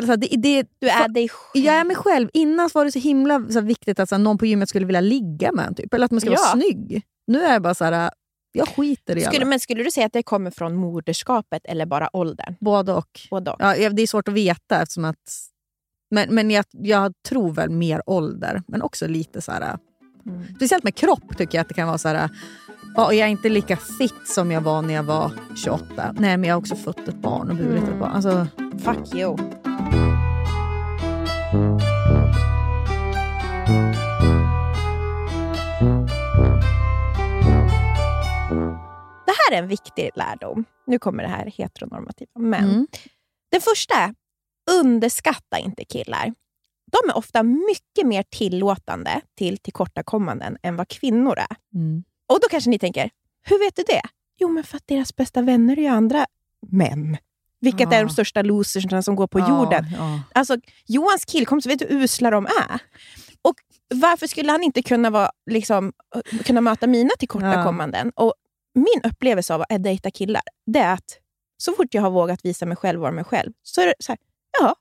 Fall, det, det, Du är dig själv. jag är mig själv. Innan var det så himla så viktigt att så någon på gymmet skulle vilja ligga med en, typ, eller att man ska vara Ja. snygg. Nu är jag bara så här, jag skiter i Skulle, alla. men skulle du säga att det kommer från moderskapet eller bara åldern? Både och. Både och. Ja, det är svårt att veta eftersom att... Men, men jag, jag tror väl mer ålder, men också lite så här... Mm. Speciellt med kropp tycker jag att det kan vara så här... Ja, jag är inte lika fit som jag var när jag var 28. Nej, men jag har också fött ett barn och burit ett barn. Alltså, Fuck you. Det här är en viktig lärdom. Nu kommer det här heteronormativa. Men Mm. det första är, underskatta inte killar. De är ofta mycket mer tillåtande till tillkortakommanden än vad kvinnor är. mm. Och då kanske ni tänker, hur vet du det? Jo, men för att deras bästa vänner är ju andra män. Vilket Ja. är de största losersna som går på Ja, jorden. ja. Alltså, Johans killkompisar, vet du hur usla de är? Och varför skulle han inte kunna, vara, liksom, kunna möta mina tillkortakommanden? Och min upplevelse av att dejta killar, det är att så fort jag har vågat visa mig själv och vara mig själv, så är det så här, ja.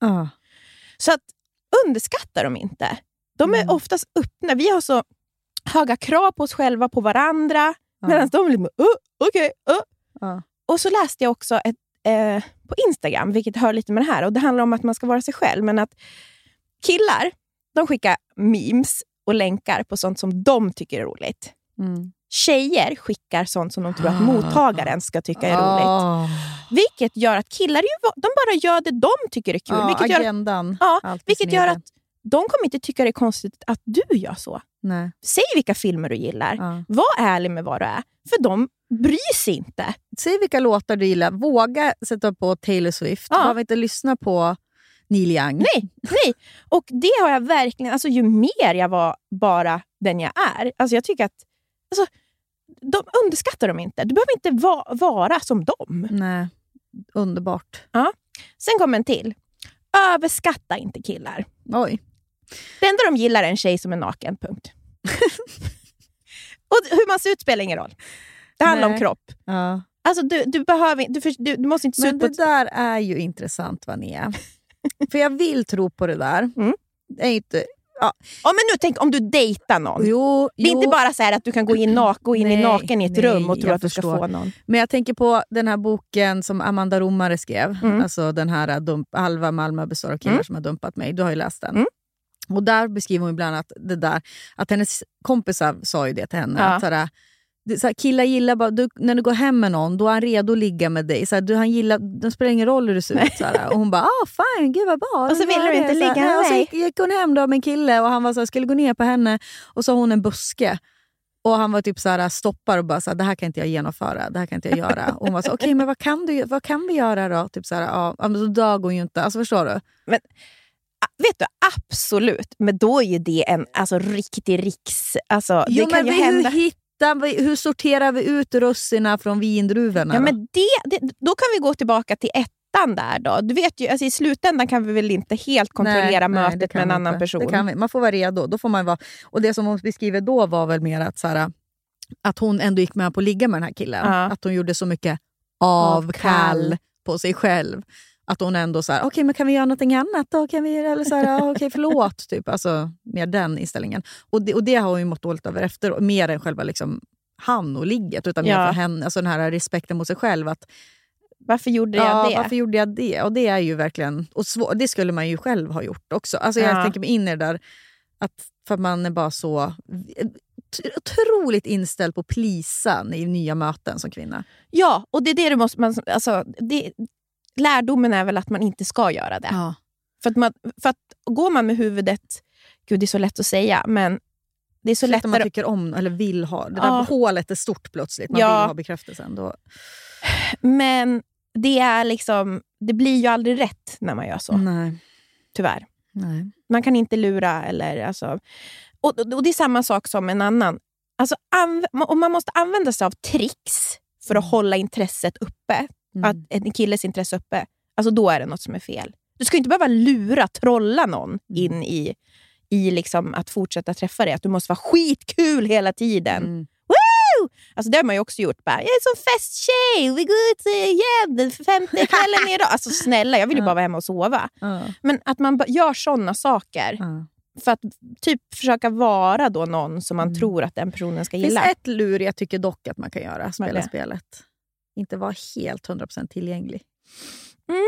Ja. Så att underskatta dem inte. De är Mm. oftast öppna. Vi har så höga krav på oss själva, på varandra. Ja. Medan de är lite uh, okej, uh. Ja. Och så läste jag också ett, eh, på Instagram, vilket hör lite med det här. Och Det handlar om att man ska vara sig själv. Men att killar, de skickar memes och länkar på sånt som de tycker är roligt. Mm. Tjejer skickar sånt som de tror att mottagaren ska tycka är roligt. Ah. Vilket gör att killar de bara gör det de tycker är kul. Ja, vilket gör, agendan. ja, Allt i vilket gör att de kommer inte tycka det är konstigt att du gör så. Nej. Säg vilka filmer du gillar. Ja. Var ärlig med vad du är. För de bryr sig inte. Säg vilka låtar du gillar. Våga sätta på Taylor Swift. Ja. Behöver inte lyssna på Neil Young. Nej, nej. Och det har jag verkligen... Alltså, ju mer jag var bara den jag är. Alltså, jag tycker att... Alltså, de underskattar dem inte. Du behöver inte va, vara som dem. Nej. Underbart. Sen kommer en till. Överskatta inte killar. Oj. Det enda de gillar är en tjej som är naken. Punkt. och hur man ser ut spelar ingen roll. Det handlar Nej. om kropp. Ja. Alltså, du, du, behöver, du, du, du måste inte se Men ut på det ett... där är ju intressant, Vania. För jag vill tro på det där. Mm. Det är inte... Ja, men nu tänk om du dejtar någon. Jo, Det är jo. inte bara så här att du kan gå in, nak, gå in i Nej, naken i ett nej, rum och tro att du ska förstår. få någon. Men jag tänker på den här boken som Amanda Romare skrev. Mm. Alltså den här dump, Halva Malmö består av killar Mm. som har dumpat mig. Du har ju läst den. Mm. Och Där beskriver hon ibland att, det där, att hennes kompisar sa ju det till henne. Ja. Att såhär, det, såhär, killar gillar bara, du, när du går hem med någon, då är han redo att ligga med dig. Såhär, du, han gillar, det spelar ingen roll hur du ser ut. Såhär. Och hon bara, ah, fine, gud vad bra. Och så då vill gör du inte det." Såhär, ligga med nej, och så mig. gick, gick hon hem då med en kille och han var såhär, skulle gå ner på henne och så har hon en buske. Och han var typ så här, stoppar och bara så här, det här kan inte jag genomföra, det här kan inte jag göra. Och hon var så okej men vad kan, du, vad kan vi göra då? Typ så här, ja, men så dög hon ju inte. Alltså förstår du? Vet du, absolut. Men då är ju det en alltså, riktig riks... Alltså, Jo, det kan men ju hända. hur, hittar vi, hur sorterar vi ut russina från vindruvorna? Ja, då? men det, det, då kan vi gå tillbaka till ettan där. Då. Du vet ju, alltså, I slutändan kan vi väl inte helt kontrollera Nej, nej, mötet kan med en annan inte. person. Det kan vi. Man får vara redo. Då får man vara, och det som hon beskriver då var väl mer att, så här, att hon ändå gick med på att ligga med den här killen. Ja. Att hon gjorde så mycket Avkall. på sig själv. Att hon ändå så här, okej men kan vi göra någonting annat då? Kan vi, eller så här, "Ja, okej förlåt. Typ. Alltså, mer den inställningen. Och det, och det har hon ju mått dåligt över efter, mer än själva liksom, han och ligget. Utan mer Ja. för henne, alltså den här respekten mot sig själv. Att, Varför gjorde jag ja, det? Varför gjorde jag det? Och det är ju verkligen... Och svår, det skulle man ju själv ha gjort också. Alltså jag Ja. tänker mig in i det där, att för att man är bara så... otroligt inställd på att plisa i nya möten som kvinna. Ja, och det är det du måste... Man, alltså, det, lärdomen är väl att man inte ska göra det. Ja. För, att man, för att går man med huvudet... Gud, det är så lätt att säga, men det är så Så lätt man lättare... tycker om eller vill ha. Det där Ja. hålet är stort plötsligt. Man Ja. vill ha bekräftelsen. Då. Men det är liksom... Det blir ju aldrig rätt när man gör så, Nej. tyvärr. Nej. Man kan inte lura. eller alltså, och, och Det är samma sak som en annan. Alltså, och man måste använda sig av tricks för att hålla intresset uppe. Mm. Att en killes intresse uppe. Alltså Då är det något som är fel. Du ska inte behöva lura, trolla någon Mm. in i, i liksom att fortsätta träffa dig. Att du måste vara skitkul hela tiden. Mm. Woo! Alltså det har man ju också gjort. Bara, jag är som festtjej, vi går ut igen den femte kvällen idag. Alltså snälla, jag vill ju bara vara hemma och sova. Ja. Men att man gör såna saker för att typ försöka vara då någon som man Mm. tror att den personen ska Det finns gilla. ett lur jag tycker dock att man kan göra. Är Spela spelet. Inte vara helt 100% tillgänglig. Mm.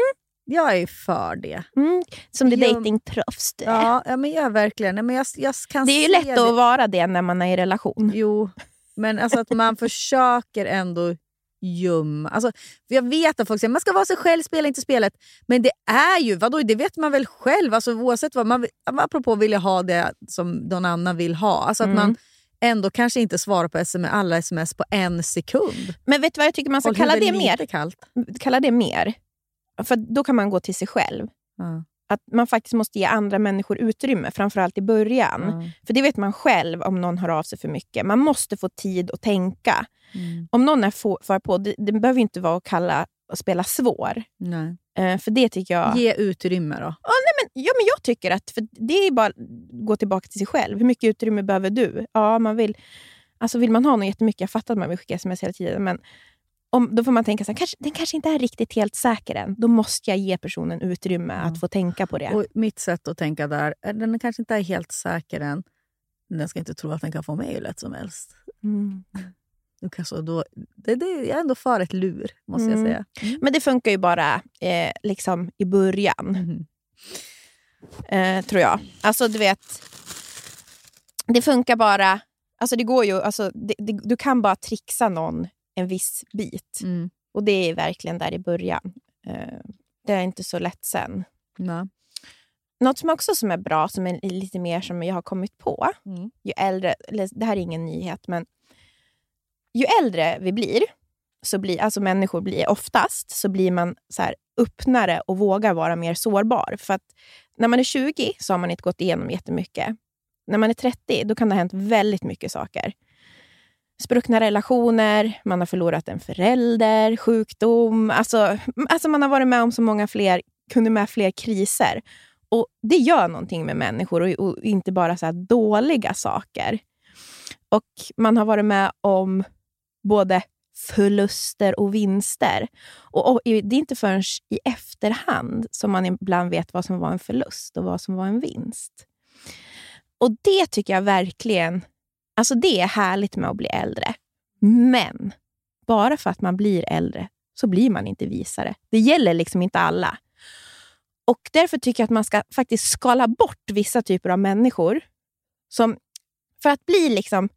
Jag är för det. Mm, som det Jo. datingproffs du är. Ja, ja, men jag verkligen... Men jag, jag kan Det är ju lätt det. att vara det när man är i relation. Jo, men alltså att man försöker ändå gömma... Alltså, jag vet att folk säger man ska vara sig själv, spela inte spelet. Men det är ju, vadå, det vet man väl själv. Alltså, oavsett vad man apropå vilja ha det som någon annan vill ha. Alltså att Mm. man ändå kanske inte svarar på sms, alla sms på en sekund. Men vet du vad jag tycker man ska kalla det mer? kallt. Kalla det mer. För då kan man gå till sig själv. Ja. Att man faktiskt måste ge andra människor utrymme, framförallt i början. Ja. För det vet man själv om någon hör av sig för mycket. Man måste få tid att tänka. Mm. Om någon är för på, det, det behöver inte vara att kalla och spela svår. Nej. Eh, för det tycker jag... Ge utrymme då. Men, ja, men jag tycker att för det är bara att gå tillbaka till sig själv. Hur mycket utrymme behöver du? Ja, man vill, alltså vill man ha något jättemycket, jag fattar att man vill skicka sms hela tiden, men om, då får man tänka så här, kanske, den kanske inte är riktigt helt säker än. Då måste jag ge personen utrymme att få tänka på det. Och mitt sätt att tänka där, är den kanske inte är helt säker än. Men den ska inte tro att den kan få mig hur lätt som helst. Mm. Du kan så då, det, det, jag är ändå för ett lur, måste Mm. jag säga. Men det funkar ju bara eh, liksom i början, Mhm. Eh, tror jag. Alltså du vet, det funkar bara... Alltså det går ju, alltså, det, det, du kan bara trixa någon en viss bit. Mm. Och det är verkligen där i början. Eh, det är inte så lätt sen. Nej. Något som också som är bra, som är lite mer som jag har kommit på, Mm. ju äldre, det här är ingen nyhet, men ju äldre vi blir, så blir, alltså människor blir oftast, så blir man så här öppnare och vågar vara mer sårbar. För att när man är 20 så har man inte gått igenom jättemycket. När man är 30 då kan det ha hänt väldigt mycket saker. Spruckna relationer, man har förlorat en förälder, sjukdom. Alltså, alltså man har varit med om så många fler, kunde med fler kriser. Och Det gör någonting med människor och, och inte bara så här dåliga saker. Och Man har varit med om både förluster och vinster. Och, och Det är inte förrän i efterhand som man ibland vet vad som var en förlust och vad som var en vinst. Och Det tycker jag verkligen alltså det är härligt med att bli äldre. Men bara för att man blir äldre så blir man inte visare. Det gäller liksom inte alla. Och Därför tycker jag att man ska faktiskt skala bort vissa typer av människor. Som, för att bli liksom...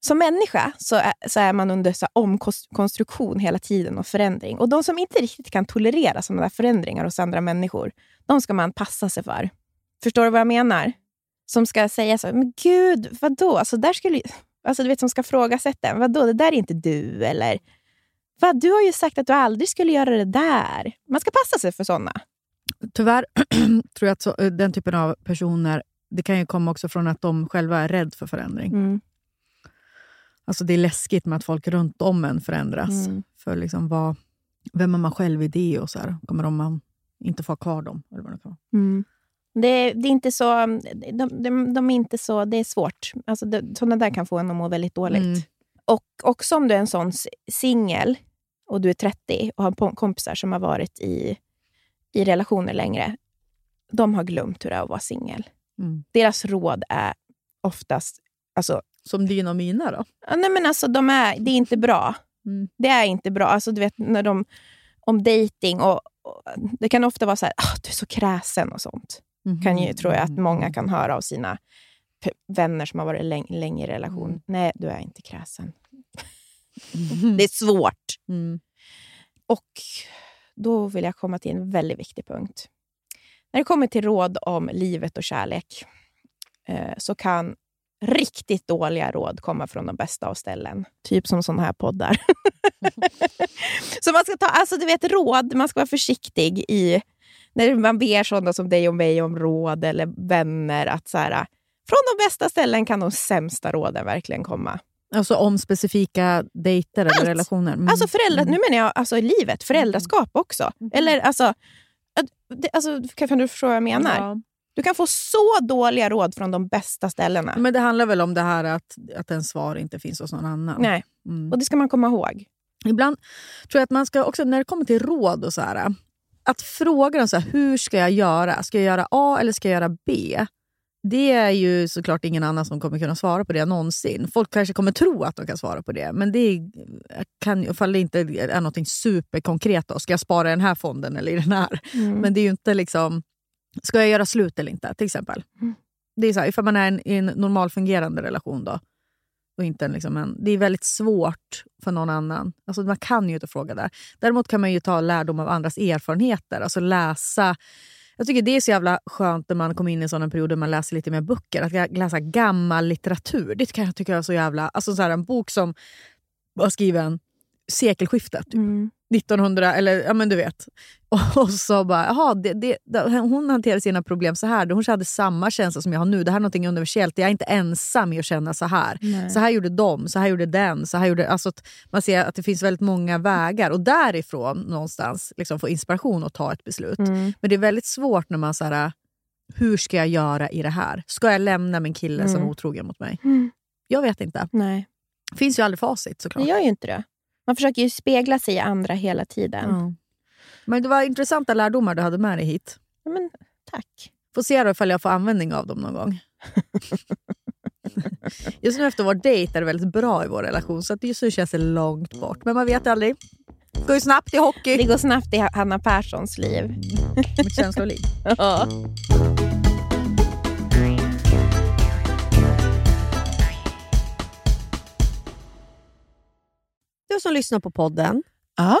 Som människa så är, så är man under så omkonstruktion hela tiden och förändring. Och De som inte riktigt kan tolerera sådana där förändringar hos andra människor, de ska man passa sig för. Förstår du vad jag menar? Som ska säga så men gud, vadå? Alltså, där skulle, alltså, du vet, som ska frågasätta en. Vadå, det där är inte du. Eller, vad, du har ju sagt att du aldrig skulle göra det där. Man ska passa sig för sådana. Tyvärr tror jag att så, den typen av personer, det kan ju komma också från att de själva är rädda för förändring. Mm. Alltså det är läskigt med att folk runt om en förändras. Mm. För liksom vad, vem är man själv i det? Och så här, kommer de man inte få ha kvar dem? Eller vad det kan. Mm. Det, det är inte så... De, de, de är inte så... Det är svårt. Alltså det, sådana där kan få en att må väldigt dåligt. Mm. Och också om du är en sån singel och du är 30 och har kompisar som har varit i, i relationer längre. De har glömt hur det är att vara singel. Mm. Deras råd är oftast... Alltså, Som dina och mina då? ja, nej men alltså, de är, det är inte bra. Mm. Det är inte bra. Alltså, du vet, när de, om dating och, och Det kan ofta vara så här, "Ah, du är så kräsen och sånt. Mhm. kan ju, tror jag att många kan höra av sina vänner som har varit läng- länge i relation. Mm. Nej, du är inte kräsen. Det är svårt. Mm. Och då vill jag komma till en väldigt viktig punkt. När det kommer till råd om livet och kärlek eh, så kan riktigt dåliga råd komma från de bästa av ställen. Typ som sådana här poddar. så man ska ta alltså du vet, råd, man ska vara försiktig i när man ber sådana som dig och mig om råd eller vänner. att så här, Från de bästa ställen kan de sämsta råden verkligen komma. Alltså om specifika dejter eller Allt. relationer. Mm. Alltså föräldrar, Mm. Nu menar jag alltså i livet, föräldraskap också. Mhm. Eller alltså, alltså, kan kan du förstå vad jag menar? Ja. Du kan få så dåliga råd från de bästa ställena. Men det handlar väl om det här att, att en svar inte finns hos någon annan. Nej, Mm. och det ska man komma ihåg. Ibland tror jag att man ska också, när det kommer till råd och så här, att fråga dem så här, hur ska jag göra? Ska jag göra A eller ska jag göra B? Det är ju såklart ingen annan som kommer kunna svara på det någonsin. Folk kanske kommer tro att de kan svara på det, men det kan, ifall det inte är något superkonkret. Då. Ska jag spara i den här fonden eller i den här? Mm. Men det är ju inte liksom, ska jag göra slut eller inte till exempel. Mm. Det är så här, ifall man är en, i en normal fungerande relation då. Och inte en, liksom en, det är väldigt svårt för någon annan. Alltså man kan ju inte fråga där. Däremot kan man ju ta lärdom av andras erfarenheter. Alltså läsa. Jag tycker det är så jävla skönt när man kommer in i en period där man läser lite mer böcker. Att läsa gammal litteratur. Det kan jag tycka är så jävla... Alltså så här, en bok som var skriven sekelskiftet. Typ. 1900, eller ja men du vet. Och så bara, jaha, det, det, hon hanterar sina problem så här. Hon hade samma känsla som jag har nu. Det här är något universellt. Jag är inte ensam i att känna så här. Nej. Så här gjorde de, så här gjorde den. Så här gjorde, alltså att man ser att det finns väldigt många vägar. Och därifrån någonstans liksom få inspiration och ta ett beslut. Mm. Men det är väldigt svårt när man så här, hur ska jag göra i det här? Ska jag lämna min kille som Mm. är otrogen mot mig? Mm. Jag vet inte. Nej, finns ju aldrig facit såklart. det gör ju inte det. Man försöker ju spegla sig i andra hela tiden. Men det var intressanta lärdomar du hade med dig hit. Ja, men, tack. Får se då ifall jag får användning av dem någon gång. Just nu efter vår dejt är det väldigt bra i vår relation så att just nu känns det långt bort. Men man vet aldrig. Det går ju snabbt i hockey. Det går snabbt i Hanna Perssons liv. Mitt känsloliv. Ja. Du som lyssnar på podden Ja.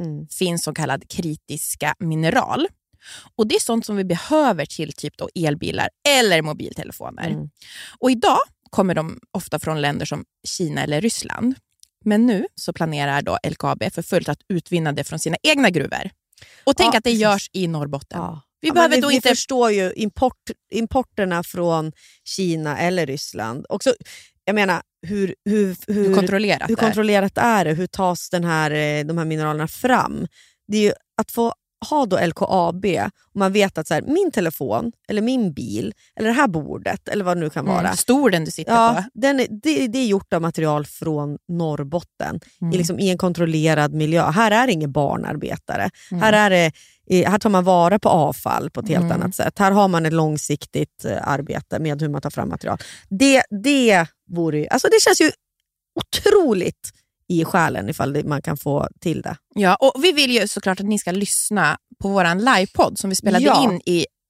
Mm. finns så kallad kritiska mineral. Och Det är sånt som vi behöver till typ då elbilar eller mobiltelefoner. Mm. Och Idag kommer de ofta från länder som Kina eller Ryssland. Men nu så planerar då LKAB för fullt att utvinna det från sina egna gruvor. Och tänk Ja, att det görs i Norrbotten. Ja. Vi Ja, behöver då vi, inte... vi förstår ju import, importerna från Kina eller Ryssland. Också, jag menar, hur, hur, hur, hur kontrollerat hur det är. är det? Hur tas den här, eh, de här mineralerna fram? Det är ju att få ha då LKAB och man vet att så här, min telefon, eller min bil, eller det här bordet, eller vad det nu kan vara. Mm, stor den du sitter Ja, på. den det, det är gjort av material från Norrbotten Mm. i, liksom, i en kontrollerad miljö. Här är det inga barnarbetare. Mm. Här, är det, här tar man vara på avfall på ett helt Mm. annat sätt. Här har man ett långsiktigt eh, arbete med hur man tar fram material. Det, det, vore, ju- alltså det känns ju otroligt i själen ifall man kan få till det. Ja, och vi vill ju såklart att ni ska lyssna på vår livepodd som vi spelade Ja. in i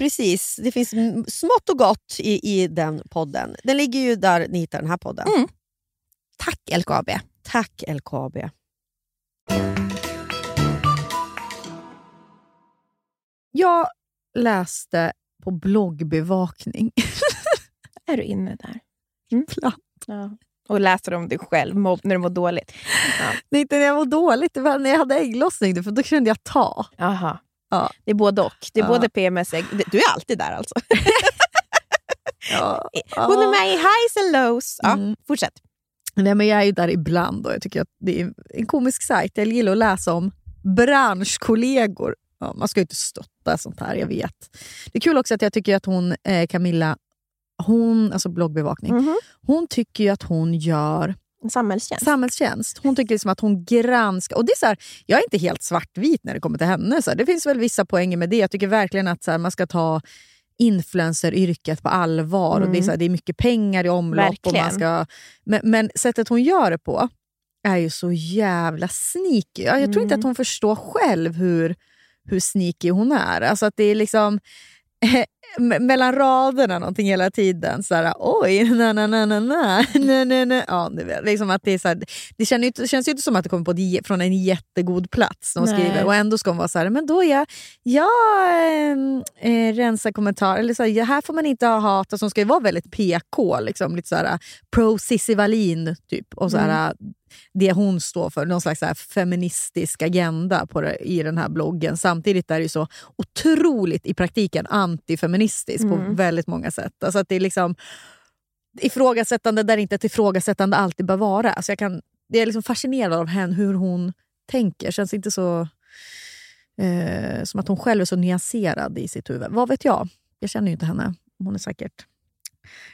precis. Det finns smått och gott i, i den podden. Den ligger ju där ni hittar den här podden. Mm. Tack LKAB. Tack LKAB. Jag läste på bloggbevakning. Är du inne där? Ibland. Ja. Och läser om dig själv när du mår dåligt. Ja. Nej, inte när jag mår dåligt, det var när jag hade ägglossning. För då kunde jag ta. Aha. Ja. Det är både och. Det är Ja. både PMS. Du är alltid där alltså. Ja. Hon är med i highs and lows. Ja, Mm. Fortsätt. Nej, men jag är ju där ibland och jag tycker att det är en komisk sajt. Jag gillar att läsa om branschkollegor. Ja, man ska ju inte stötta sånt här, jag vet. Det är kul också att jag tycker att hon, eh, Camilla, hon, alltså bloggbevakning, Mhm. hon tycker att hon gör samhällstjänst. samhällstjänst. Hon tycker liksom att hon granskar. Och det är så här, jag är inte helt svartvit när det kommer till henne. Så här, det finns väl vissa poänger med det. Jag tycker verkligen att så här, man ska ta influenceryrket på allvar. Och det, är så här, det är mycket pengar i omlopp. Och man ska, men, men sättet hon gör det på är ju så jävla sneaky. Jag, jag tror inte Mm. att hon förstår själv hur, hur sneaky hon är. Alltså att det är liksom mellan raderna någonting hela tiden. Så här, Oj, na na na na na, na, na, na. Ja, liksom att det, är så här, det, känns ju inte, det känns ju inte som att det kommer på ett, från en jättegod plats när hon Nej. skriver. Och ändå ska hon vara så här, men då jag, jag eh, eh, rensar kommentarer. Eller så här, här får man inte ha hat. Alltså, hon ska ju vara väldigt PK, liksom, lite så här, pro Cissi Wallin, typ. Och så här, det hon står för, någon slags så här feministisk agenda på det, i den här bloggen. Samtidigt är det ju så otroligt i praktiken antifeministiskt på Mm. väldigt många sätt. Alltså att det är liksom ifrågasättande där inte ett ifrågasättande alltid bör vara. Alltså jag kan, det är liksom fascinerad av henne, hur hon tänker. Känns inte så eh, som att hon själv är så nyanserad i sitt huvud. Vad vet jag? Jag känner ju inte henne. Hon är säkert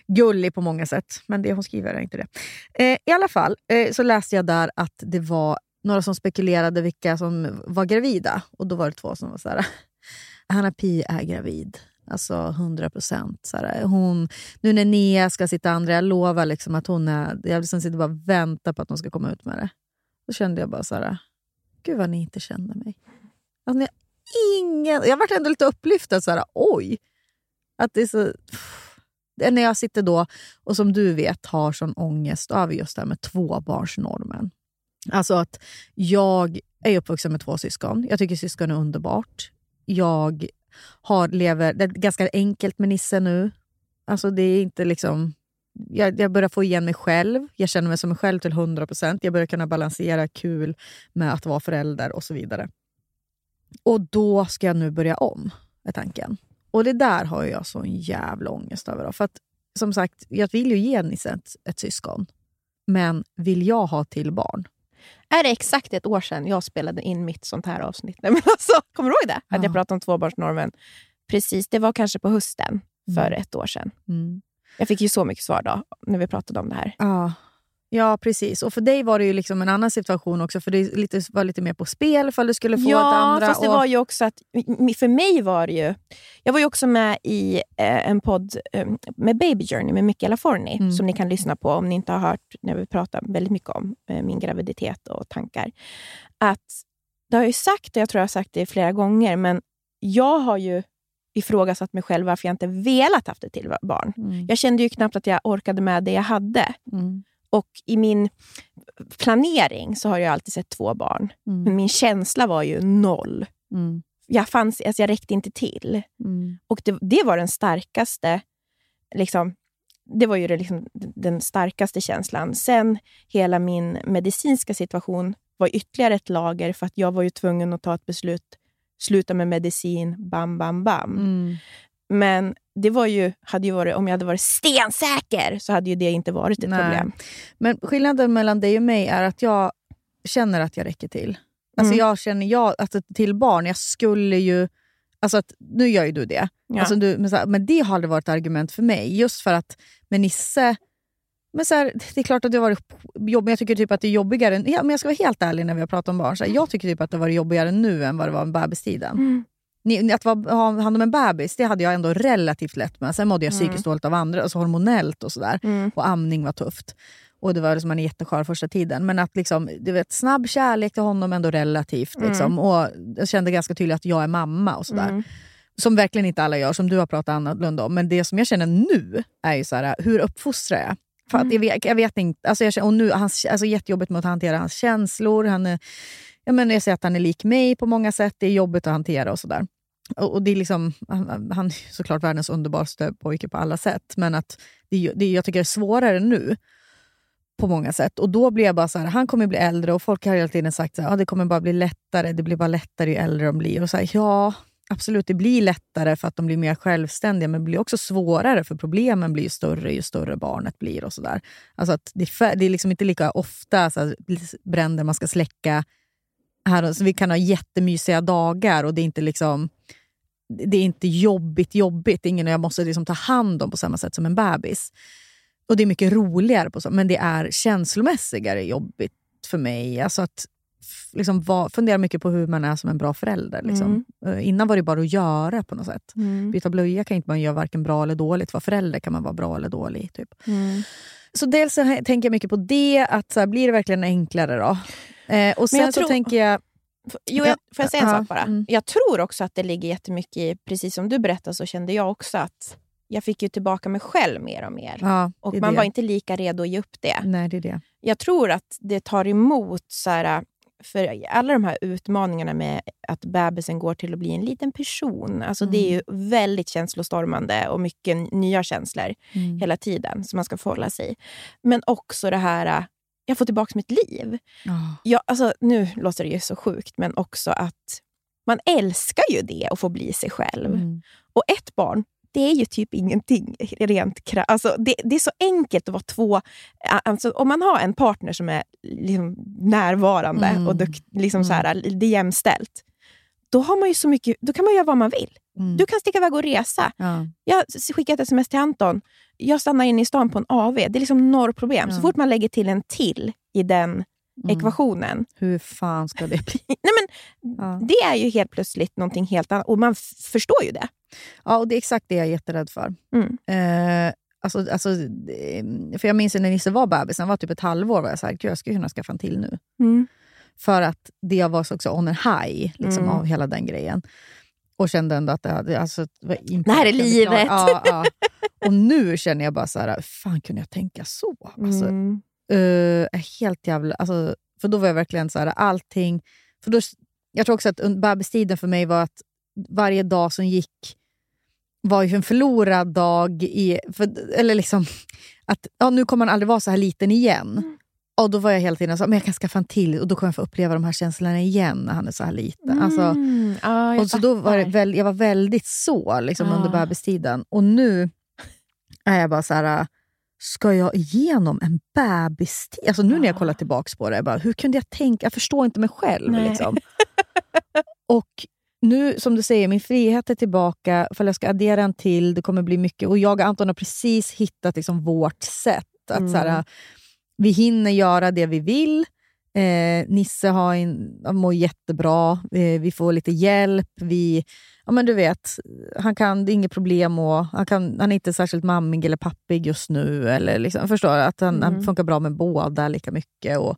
gullig på många sätt, men det hon skriver är inte det. Eh, I alla fall eh, så läste jag där att det var några som spekulerade vilka som var gravida. Och då var det två som var så här. Hanna Pi är gravid. Alltså 100 procent. Nu när Nea ska sitta andra, jag lovar liksom att hon är... Jag liksom sitter bara och väntar på att hon ska komma ut med det. Då kände jag bara så här, gud vad ni inte känner mig. Alltså, ni har ingen... Jag varit ändå lite upplyftad. Så här, oj! Att det är så... Pff. Eh, när jag sitter då och som du vet har sån ångest över just det här med tvåbarnsnormen. Alltså att jag är uppvuxen med två syskon. Jag tycker syskon är underbart. Jag har, lever, det är ganska enkelt med Nisse nu. Alltså det är inte liksom... Jag, jag börjar få igen mig själv. Jag känner mig som mig själv till 100%. Jag börjar kunna balansera kul med att vara förälder och så vidare. Och då ska jag nu börja om, är tanken. Och det där har jag sån jävla ångest över. Då. För att, som sagt, jag vill ju ge Nisse ett, ett syskon. Men vill jag ha till barn? Är det exakt ett år sedan jag spelade in mitt sånt här avsnitt? Nej, men alltså, kommer du ihåg det? Att Ja. jag pratade om tvåbarnsnormen. Precis, det var kanske på hösten för Mm. ett år sedan. Mm. Jag fick ju så mycket svar då, när vi pratade om det här. Ja. Ja, precis. Och för dig var det ju liksom en annan situation också. För det lite, var lite mer på spel för du skulle få ett Ja, andra. fast det och, var ju också att... För mig var det ju... Jag var ju också med i eh, en podd eh, med Baby Journey med Michaela Forni, Mm. som ni kan lyssna på om ni inte har hört när vi pratar väldigt mycket om eh, min graviditet och tankar. Att Det har jag ju sagt, och jag tror jag har sagt det flera gånger, men jag har ju ifrågasatt mig själv varför jag inte velat haft ett till barn. Mm. Jag kände ju knappt att jag orkade med det jag hade. Mm. Och i min planering så har jag alltid sett två barn. Mm. Men min känsla var ju noll. Mm. Jag, fanns, alltså jag räckte inte till. Mm. Och det, det var den starkaste liksom, det var ju det, liksom, den starkaste känslan. Sen hela min medicinska situation var ytterligare ett lager för att jag var ju tvungen att ta ett beslut. Sluta med medicin, bam, bam, bam. Mm. Men det var ju, hade ju varit, om jag hade varit stensäker så hade ju det inte varit ett Nej. problem. Men skillnaden mellan dig och mig är att jag känner att jag räcker till. Alltså Mm. jag känner jag, att ett till barn, jag skulle ju... Alltså att, nu gör ju du det. Ja. Alltså du, men, här, men det har aldrig varit ett argument för mig. Just för att med Nisse... Men så här, det är klart att det har varit jobbigt, men jag tycker typ att det är jobbigare. Ja, men jag ska vara helt ärlig när vi har pratat om barn. Så här, jag tycker typ att det har varit jobbigare nu än vad det var med bebistiden. Mm. Att ha hand om en bebis det hade jag ändå relativt lätt med. Sen mådde jag psykiskt dåligt av andra, alltså hormonellt och sådär. Mm. Och amning var tufft. Och det var liksom man är jätteskör första tiden. Men att liksom, du vet, snabb kärlek till honom ändå relativt. Mm. Liksom. Och jag kände ganska tydligt att jag är mamma och sådär. Mm. Som verkligen inte alla gör, som du har pratat annorlunda om. Men det som jag känner nu är ju så här, hur uppfostrar jag? För Mm. att jag, vet, jag vet inte. Alltså jag och nu, hans, alltså jättejobbigt med att hantera hans känslor. Han är, jag, menar, jag säger att han är lik mig på många sätt. Det är jobbigt att hantera och sådär och och det är liksom, han, han är såklart världens underbaraste pojke på alla sätt, men att det, det, jag tycker det är svårare nu på många sätt. Och då blir jag bara så här, han kommer bli äldre och folk har hela tiden sagt att ah, det kommer bara bli lättare, det blir bara lättare ju äldre de blir. Och så här, ja, absolut, det blir lättare för att de blir mer självständiga, men det blir också svårare för problemen blir ju större ju större barnet blir. och så där. Alltså att det, är det är liksom inte lika ofta så här, bränder man ska släcka. Här, så vi kan ha jättemysiga dagar och det är inte liksom det är inte jobbigt jobbigt. Ingen jag måste liksom ta hand om på samma sätt som en bebis. Och det är mycket roligare, på så, men det är känslomässigare jobbigt för mig. Alltså att liksom va, fundera mycket på hur man är som en bra förälder. Liksom. Eh, Innan var det bara att göra på något sätt. Mm. Byta blöja kan inte man göra varken bra eller dåligt. Vara förälder kan man vara bra eller dålig. Typ. Mm. Så dels tänker jag mycket på det, att så här, blir det verkligen enklare då? Eh, och sen så tror- tänker jag... Jo, jag, får jag säga en Ja, sak bara? mm. Jag tror också att det ligger jättemycket i, precis som du berättade så kände jag också att jag fick ju tillbaka mig själv mer och mer. Ja, och man det. var inte lika redo att ge upp det. Nej, det är det. Jag tror att det tar emot så här, för alla de här utmaningarna med att bebisen går till att bli en liten person. Alltså Det är ju väldigt känslostormande och mycket nya känslor Mm. hela tiden som man ska förhålla sig. Men också det här, jag får tillbaka mitt liv. Ja. Ja, alltså, nu låter det ju så sjukt, men också att man älskar ju det att få bli sig själv. Mm. Och ett barn, det är ju typ ingenting rent alltså, det, det är så enkelt att vara två... Alltså, om man har en partner som är liksom närvarande Mm. och dukt, liksom så här, det är jämställt, då, har man ju så mycket, då kan man göra vad man vill. Mm. Du kan sticka iväg och resa. Ja. Jag skickar ett sms till Anton. Jag stannar inne i stan på en AV. Det är liksom noll problem. Så Ja. fort man lägger till en till i den Mm. ekvationen, Hur fan ska det bli? Nej, men Ja. Det är ju helt plötsligt någonting helt annat. Och man förstår ju det. Ja, och det är exakt det jag är jätterädd för. Mm. Eh, alltså, alltså, för jag minns när Nisse var bebis, han var typ ett halvår, var jag så här, Gud, jag skulle kunna skaffa en till nu. För att det jag var så också on a high liksom, Mm. av hela den grejen. Och kände ändå att det, hade, alltså, det var Det här är livet. Ja, ja. Och nu känner jag bara så här, fan kunde jag tänka så? Alltså, Mm. är helt jävla... Alltså, för då var jag verkligen så här, allting... För då, jag tror också att bebistiden för mig var att varje dag som gick var ju en förlorad dag. I, för, eller liksom, att ja, nu kommer man aldrig vara så här liten igen. Och då var jag hela tiden så men jag kan skaffa en till och då kommer jag få uppleva de här känslorna igen när han är så här liten. Alltså, Mm. Ja, jag och så då var väl, jag var väldigt så liksom, Ah. under bebistiden. Och nu är jag bara så här, ska jag igenom en bebistid? Alltså nu när jag Ah. kollar tillbaka på det, jag bara, hur kunde jag tänka? Jag förstår inte mig själv. Liksom. och nu, som du säger, min frihet är tillbaka. För jag ska addera en till, det kommer bli mycket. Och jag och Anton har precis hittat liksom, vårt sätt. Att, Mm. så här, vi hinner göra det vi vill. Eh, Nisse har en, han mår jättebra. Eh, vi får lite hjälp. Vi, ja, men du vet, han kan, det är inget problem. Och, han, kan, han är inte särskilt mammig eller pappig just nu. Eller liksom, förstår? Att han, han Mm. funkar bra med båda lika mycket. Och,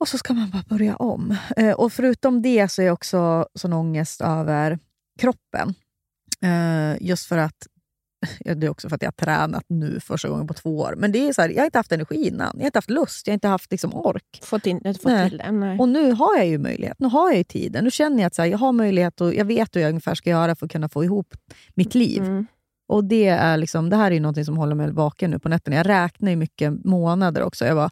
och så ska man bara börja om. Eh, och förutom det så är jag också sån ångest över kroppen. Eh, just för att det är också för att jag har tränat nu första gången på två år. Men det är så här, jag har inte haft energi innan. Jag har inte haft lust, jag har inte haft liksom, ork. Fått, in, fått Nej. till det. Nej. Och nu har jag ju möjlighet. Nu har jag ju tiden. Nu känner jag att så här, jag har möjlighet och jag vet hur jag ungefär ska göra för att kunna få ihop mitt liv. Mm. Och det, är liksom, det här är något som håller mig vaken nu på nätterna. Jag räknar ju mycket månader också. Jag bara,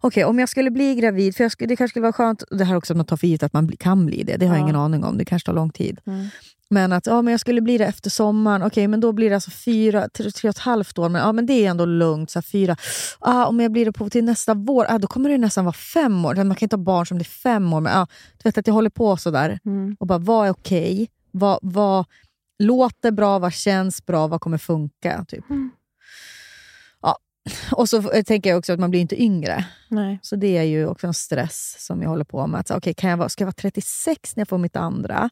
okej, om jag skulle bli gravid, för jag skulle, det kanske skulle vara skönt, det här är också att man tar för givet att man kan bli det. Det har jag Ja. ingen aning om. Det kanske tar lång tid. Mm. Men att ja, men jag skulle bli det efter sommaren, okej, men då blir det alltså fyra, tre, tre och ett halvt år. Men, ja, men det är ändå lugnt. Så fyra. Ah, om jag blir det på, till nästa vår, ah, då kommer det nästan vara fem år. Man kan inte ha barn som blir fem år. Men, ah, du vet att jag håller på sådär. Mm. Och bara, vad är okej? Vad, vad låter bra? Vad känns bra? Vad kommer funka? Typ. Mm. Ja. Och så tänker jag också att man blir inte yngre. Nej. Så det är ju också en stress som jag håller på med. Att, okay, kan jag vara, ska jag vara 36 när jag får mitt andra?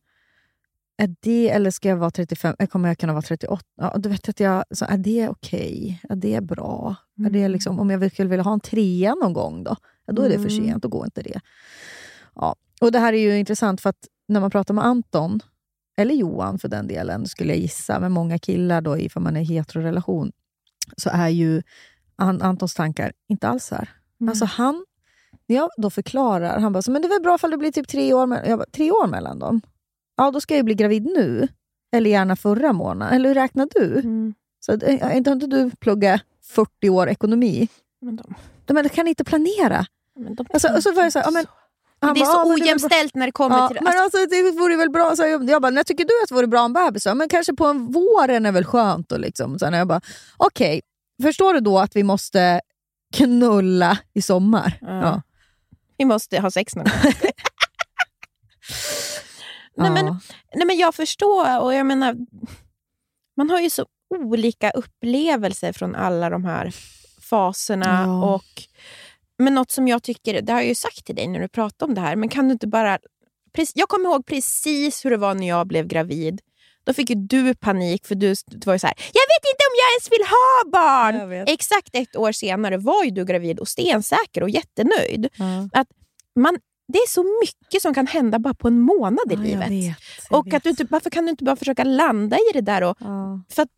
Är det, eller ska jag vara 35? Eller kommer jag kunna vara 38? Ja, du vet att jag, så är det okej? Är det bra? Är det Mm. liksom, om jag skulle vilja ha en trea någon gång, då, ja, då är det för Mm. sent. Då går inte det. Ja. Och Det här är ju intressant, för att när man pratar med Anton, eller Johan för den delen, skulle jag gissa, med många killar då, ifall man är i heterorelation, så är ju An- Antons tankar inte alls här. Mm. Alltså han, när jag då förklarar, han bara, så, men det är väl bra ifall det blir typ tre år, me- jag bara, tre år mellan dem? Ja då ska jag ju bli gravid nu. Eller gärna förra månaden. Eller hur räknar du? Mm. Så, eh, har inte du pluggat 40 år ekonomi? Men de, De, men, kan inte planera. men de Alltså, och så var jag så här, ja, men, Men han det är så det ojämställt när det kommer Ja, till... men alltså, det vore väl bra. Så jag, jag bara, när tycker du att det vore bra om bebis? Men kanske på en våren är väl skönt. Och liksom. Sen jag bara, okej, förstår du då att vi måste knulla i sommar? Ja. Ja. Vi måste ha sex någon gång. Nej, men, nej, men jag förstår och jag menar, man har ju så olika upplevelser från alla de här faserna. Ja. Och, men något som jag tycker, det har jag ju sagt till dig när du pratade om det här, men kan du inte bara... Jag kommer ihåg precis hur det var när jag blev gravid. Då fick ju du panik för du, du var ju så här, jag vet inte om jag ens vill ha barn! Exakt ett år senare var ju du gravid och stensäker och jättenöjd. Ja. Att man, det är så mycket som kan hända bara på en månad i Ja, jag livet. vet, jag Och att du inte, varför kan du inte bara försöka landa i det där? Och, Ja. för att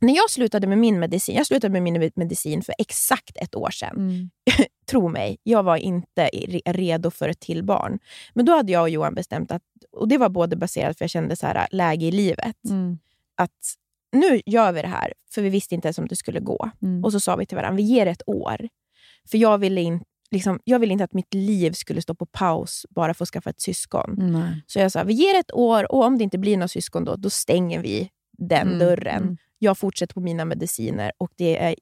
när jag slutade med min medicin, jag slutade med min medicin för exakt ett år sedan. Mm. Tro mig, jag var inte re- redo för ett till barn. Men då hade jag och Johan bestämt att, och det var både baserat för jag kände så här, läge i livet, Mm. att nu gör vi det här, för vi visste inte ens om det skulle gå. Mm. Och så sa vi till varandra, vi ger ett år. För jag ville, in, liksom, jag ville inte att mitt liv skulle stå på paus bara för att skaffa ett syskon. Nej. Så jag sa, vi ger ett år och om det inte blir några syskon då, då stänger vi den Mm, dörren. mm. Jag fortsätter på mina mediciner och det är,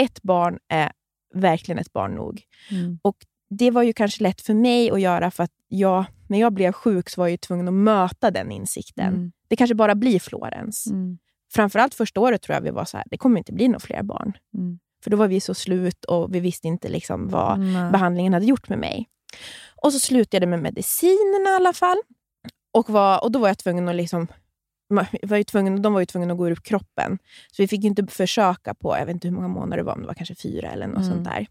ett barn är verkligen ett barn nog. Mm. Och Det var ju kanske lätt för mig att göra för att jag, när jag blev sjuk så var jag tvungen att möta den insikten. Mm. Det kanske bara blir Florens. Mm. Framförallt första året tror jag vi var så här, det kommer inte bli några fler barn. Mm. För då var vi så slut och vi visste inte liksom vad Nej. behandlingen hade gjort med mig. Och så slutade jag med medicinerna i alla fall. Och, var, och då var jag tvungen att liksom... Var ju tvungen, de var ju tvungna att gå ur kroppen. Så vi fick inte försöka på, jag vet inte hur många månader det var, om det var kanske fyra eller något Mm. sånt där.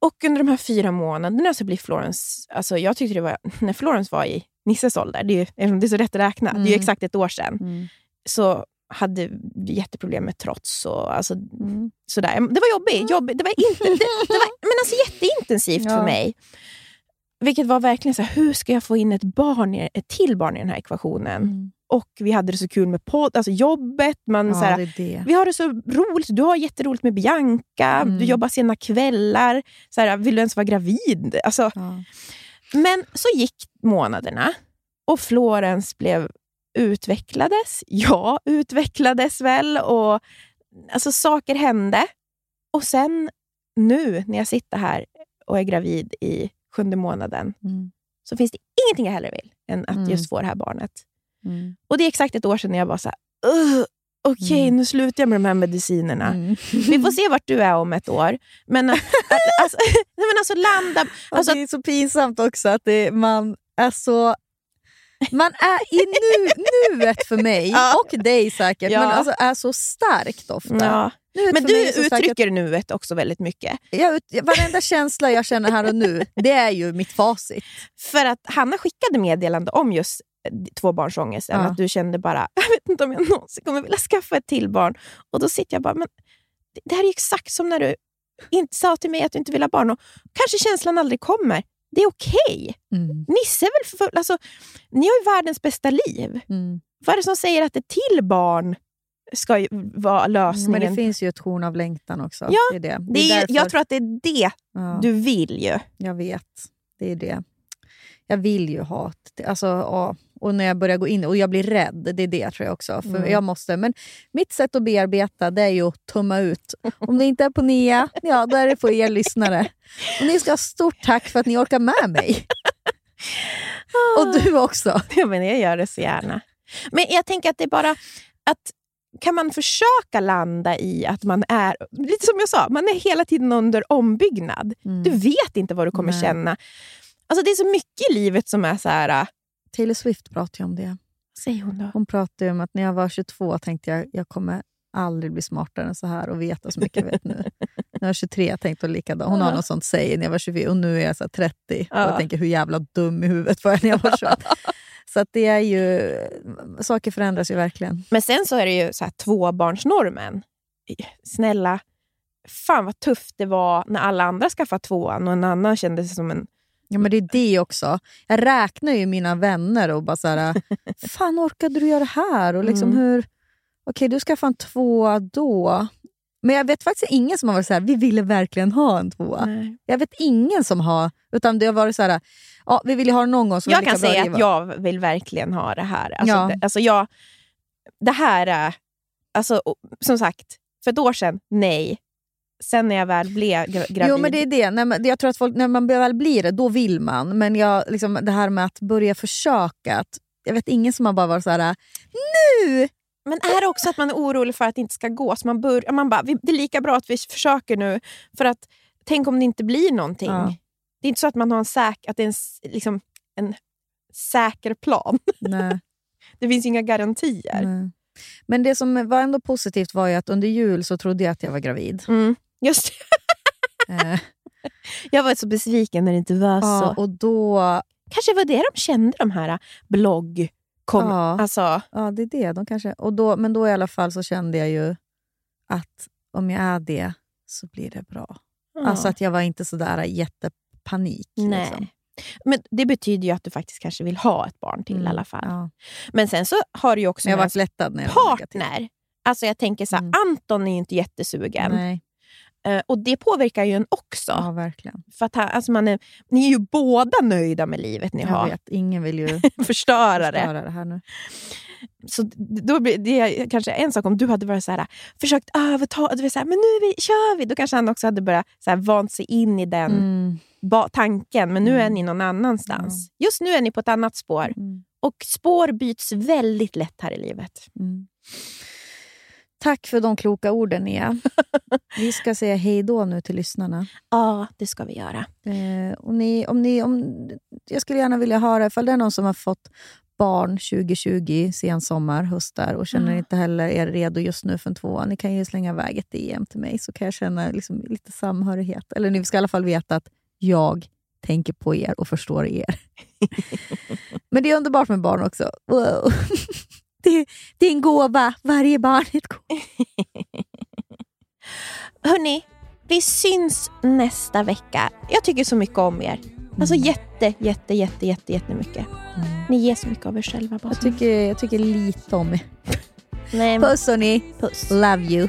Och under de här fyra månaderna så blir Florence... Alltså jag tyckte det var... När Florence var i Nisses ålder, det är, ju, det är så rätt att räkna, det är ju Mm. exakt ett år sedan, Mm. så hade jätteproblem med trots. Och, alltså, Mm. sådär. Det var jobbigt. jobbigt. Det var, inte, det, det var men alltså jätteintensivt Ja. för mig. Vilket var verkligen så här, hur ska jag få in ett, barn ett till barn i den här ekvationen? Mm. Och vi hade det så kul med podd, alltså jobbet. Man, Ja, så här, det det. vi har det så roligt. Du har jätteroligt med Bianca. Mm. Du jobbar sena kvällar. Så här, vill du ens vara gravid? Alltså, Ja. men så gick månaderna och Florens blev utvecklades. Jag utvecklades väl och alltså, saker hände. Och sen nu när jag sitter här och är gravid i sjunde månaden Mm. så finns det ingenting jag hellre vill än att Mm. just få det här barnet. Mm. Och det är exakt ett år sedan jag var så här, "Ugh, okej Mm. nu slutar jag med de här medicinerna. Mm. Vi får se vart du är om ett år. Men, att, alltså, nej, men alltså landa... Alltså, det är så pinsamt också att det, man är så... Man är i nu, nuet för mig, Ja. och dig säkert, Ja. men alltså är så starkt ofta. ja. Men du så starkt uttrycker nuet också väldigt mycket. Jag, varenda känsla jag känner här och nu, det är ju mitt facit. För att Hanna skickade meddelande om just tvåbarnsångesten. Ja. Att du kände bara, jag vet inte om jag någonsin kommer vilja skaffa ett till barn. Och då sitter jag bara, men det- här är ju exakt som när du inte sa till mig att du inte vill ha barn. Och kanske känslan aldrig kommer. Det är okej. Mm. Nisse är väl för, alltså, ni har ju världens bästa liv. Mm. Vad är det som säger att ett till barn ska ju vara lösningen? Men det finns ju ett horn av längtan också. Ja, det är det. Det är, ju- därför- jag tror att det är det ja, du vill ju. Jag vet, det är det. Jag vill ju ha... Alltså, ja. Och när jag börjar gå in och jag blir rädd, det är det tror jag också. För Mm. jag måste, men mitt sätt att bearbeta det är ju att tumma ut. Om det inte är på Nia, ja, då är det på er lyssnare. Och ni ska ha stort tack för att ni orkar med mig. Och du också. Ja, men jag gör det så gärna. Men jag tänker att det är bara att kan man försöka landa i att man är, lite som jag sa, man är hela tiden under ombyggnad. Du vet inte vad du kommer Mm. Nej. känna. Alltså Det är så mycket i livet som är så här... Taylor Swift pratar ju om det. säger hon då? Hon pratade ju om att när jag var 22 tänkte jag jag kommer aldrig bli smartare än så här och veta så mycket jag vet nu. När jag var 23 tänkte hon likadant. Hon har Ja. något sånt säg när jag var 24 och nu är jag så här 30. Och Ja. jag tänker hur jävla dum i huvudet var jag när jag var 21. så det är ju... Saker förändras ju verkligen. Men sen så är det ju så här tvåbarnsnormen. Snälla, fan vad tufft det var när alla andra skaffade tvåan och en annan kände sig som en Ja, men det är det också. Jag räknar ju mina vänner och bara så här, fan orkade du göra det här? Och liksom Mm. hur, okej, du skaffade en tvåa då. Men jag vet faktiskt ingen som har varit så här, vi ville verkligen ha en tvåa. Nej. Jag vet ingen som har, utan det har varit så här, ja, vi vill ha det någon gång. Så Jag kan säga att jag vill verkligen ha det här. Alltså, Ja. det, alltså jag, det här är... Alltså, som sagt, för ett år sedan, nej. Sen när jag väl blev gra- gravid... Jo, men det är det. När man, jag tror att folk, när man väl blir det, då vill man. Men jag, liksom, det här med att börja försöka. Att, jag vet ingen som har bara varit så här, nu! Men är det också att man är orolig för att det inte ska gå? Så man, bör, man bara, vi- det är lika bra att vi försöker nu. För att tänk om det inte blir någonting. Ja. Det är inte så att man har en, säk, att det är en, liksom, en säker plan. Nej. Det finns inga garantier. Nej. Men det som var ändå positivt var ju att under jul så trodde jag att jag var gravid. Mm. Just det. Eh, Jag var så besviken när det inte var ja, så. och då, Kanske var det de kände, de här blogg... Kom, Ja. alltså, ja, det är det. De kanske, och då, men då i alla fall så kände jag ju att om jag är det så blir det bra. ja. Alltså att jag var inte så där jättepanik. Nej. Liksom. Men det betyder ju att du faktiskt kanske vill ha ett barn till i alla fall. Mm, Ja. Men sen så har du ju också jag med var lättad när jag var partner. Alltså jag tänker så här, Mm. Anton är ju inte jättesugen. Nej, och det påverkar ju en också. ja, verkligen. För att alltså man är, ni är ju båda nöjda med livet ni Jag har. vet, ingen vill ju Förstöra det. förstöra det här nu. Så då blir det är kanske en sak om du hade varit så här, försökt överta, du så här, men nu är vi, kör vi. Då kanske han också hade börjat så här, vant sig in i den Mm. ba- tanken. Men nu är Mm. ni någon annanstans. Just nu är ni på ett annat spår. Mm. Och spår byts väldigt lätt här i livet. Mm. Tack för de kloka orden, Nia. Vi ska säga hej då nu till lyssnarna. Ja, det ska vi göra. Eh, och ni, om ni, om, jag skulle gärna vilja höra ifall det är någon som har fått barn 2020, sen sommar, höst där och känner Ja. inte heller är redo just nu för en tvåa. Ni kan ju slänga iväg ett DM till mig så kan jag känna liksom lite samhörighet. Eller ni ska i alla fall veta att jag tänker på er och förstår er. Men det är underbart med barn också. Wow. Det, det är en gåva. Varje barn är ett gåva. Hörni, vi syns nästa vecka. Jag tycker så mycket om er. Alltså jätte, jätte, jätte, jätte, jättemycket. Ni ger så mycket av er själva. Bara. Jag tycker, jag tycker lite om er. Nej, men, Puss hörni. puss. Love you.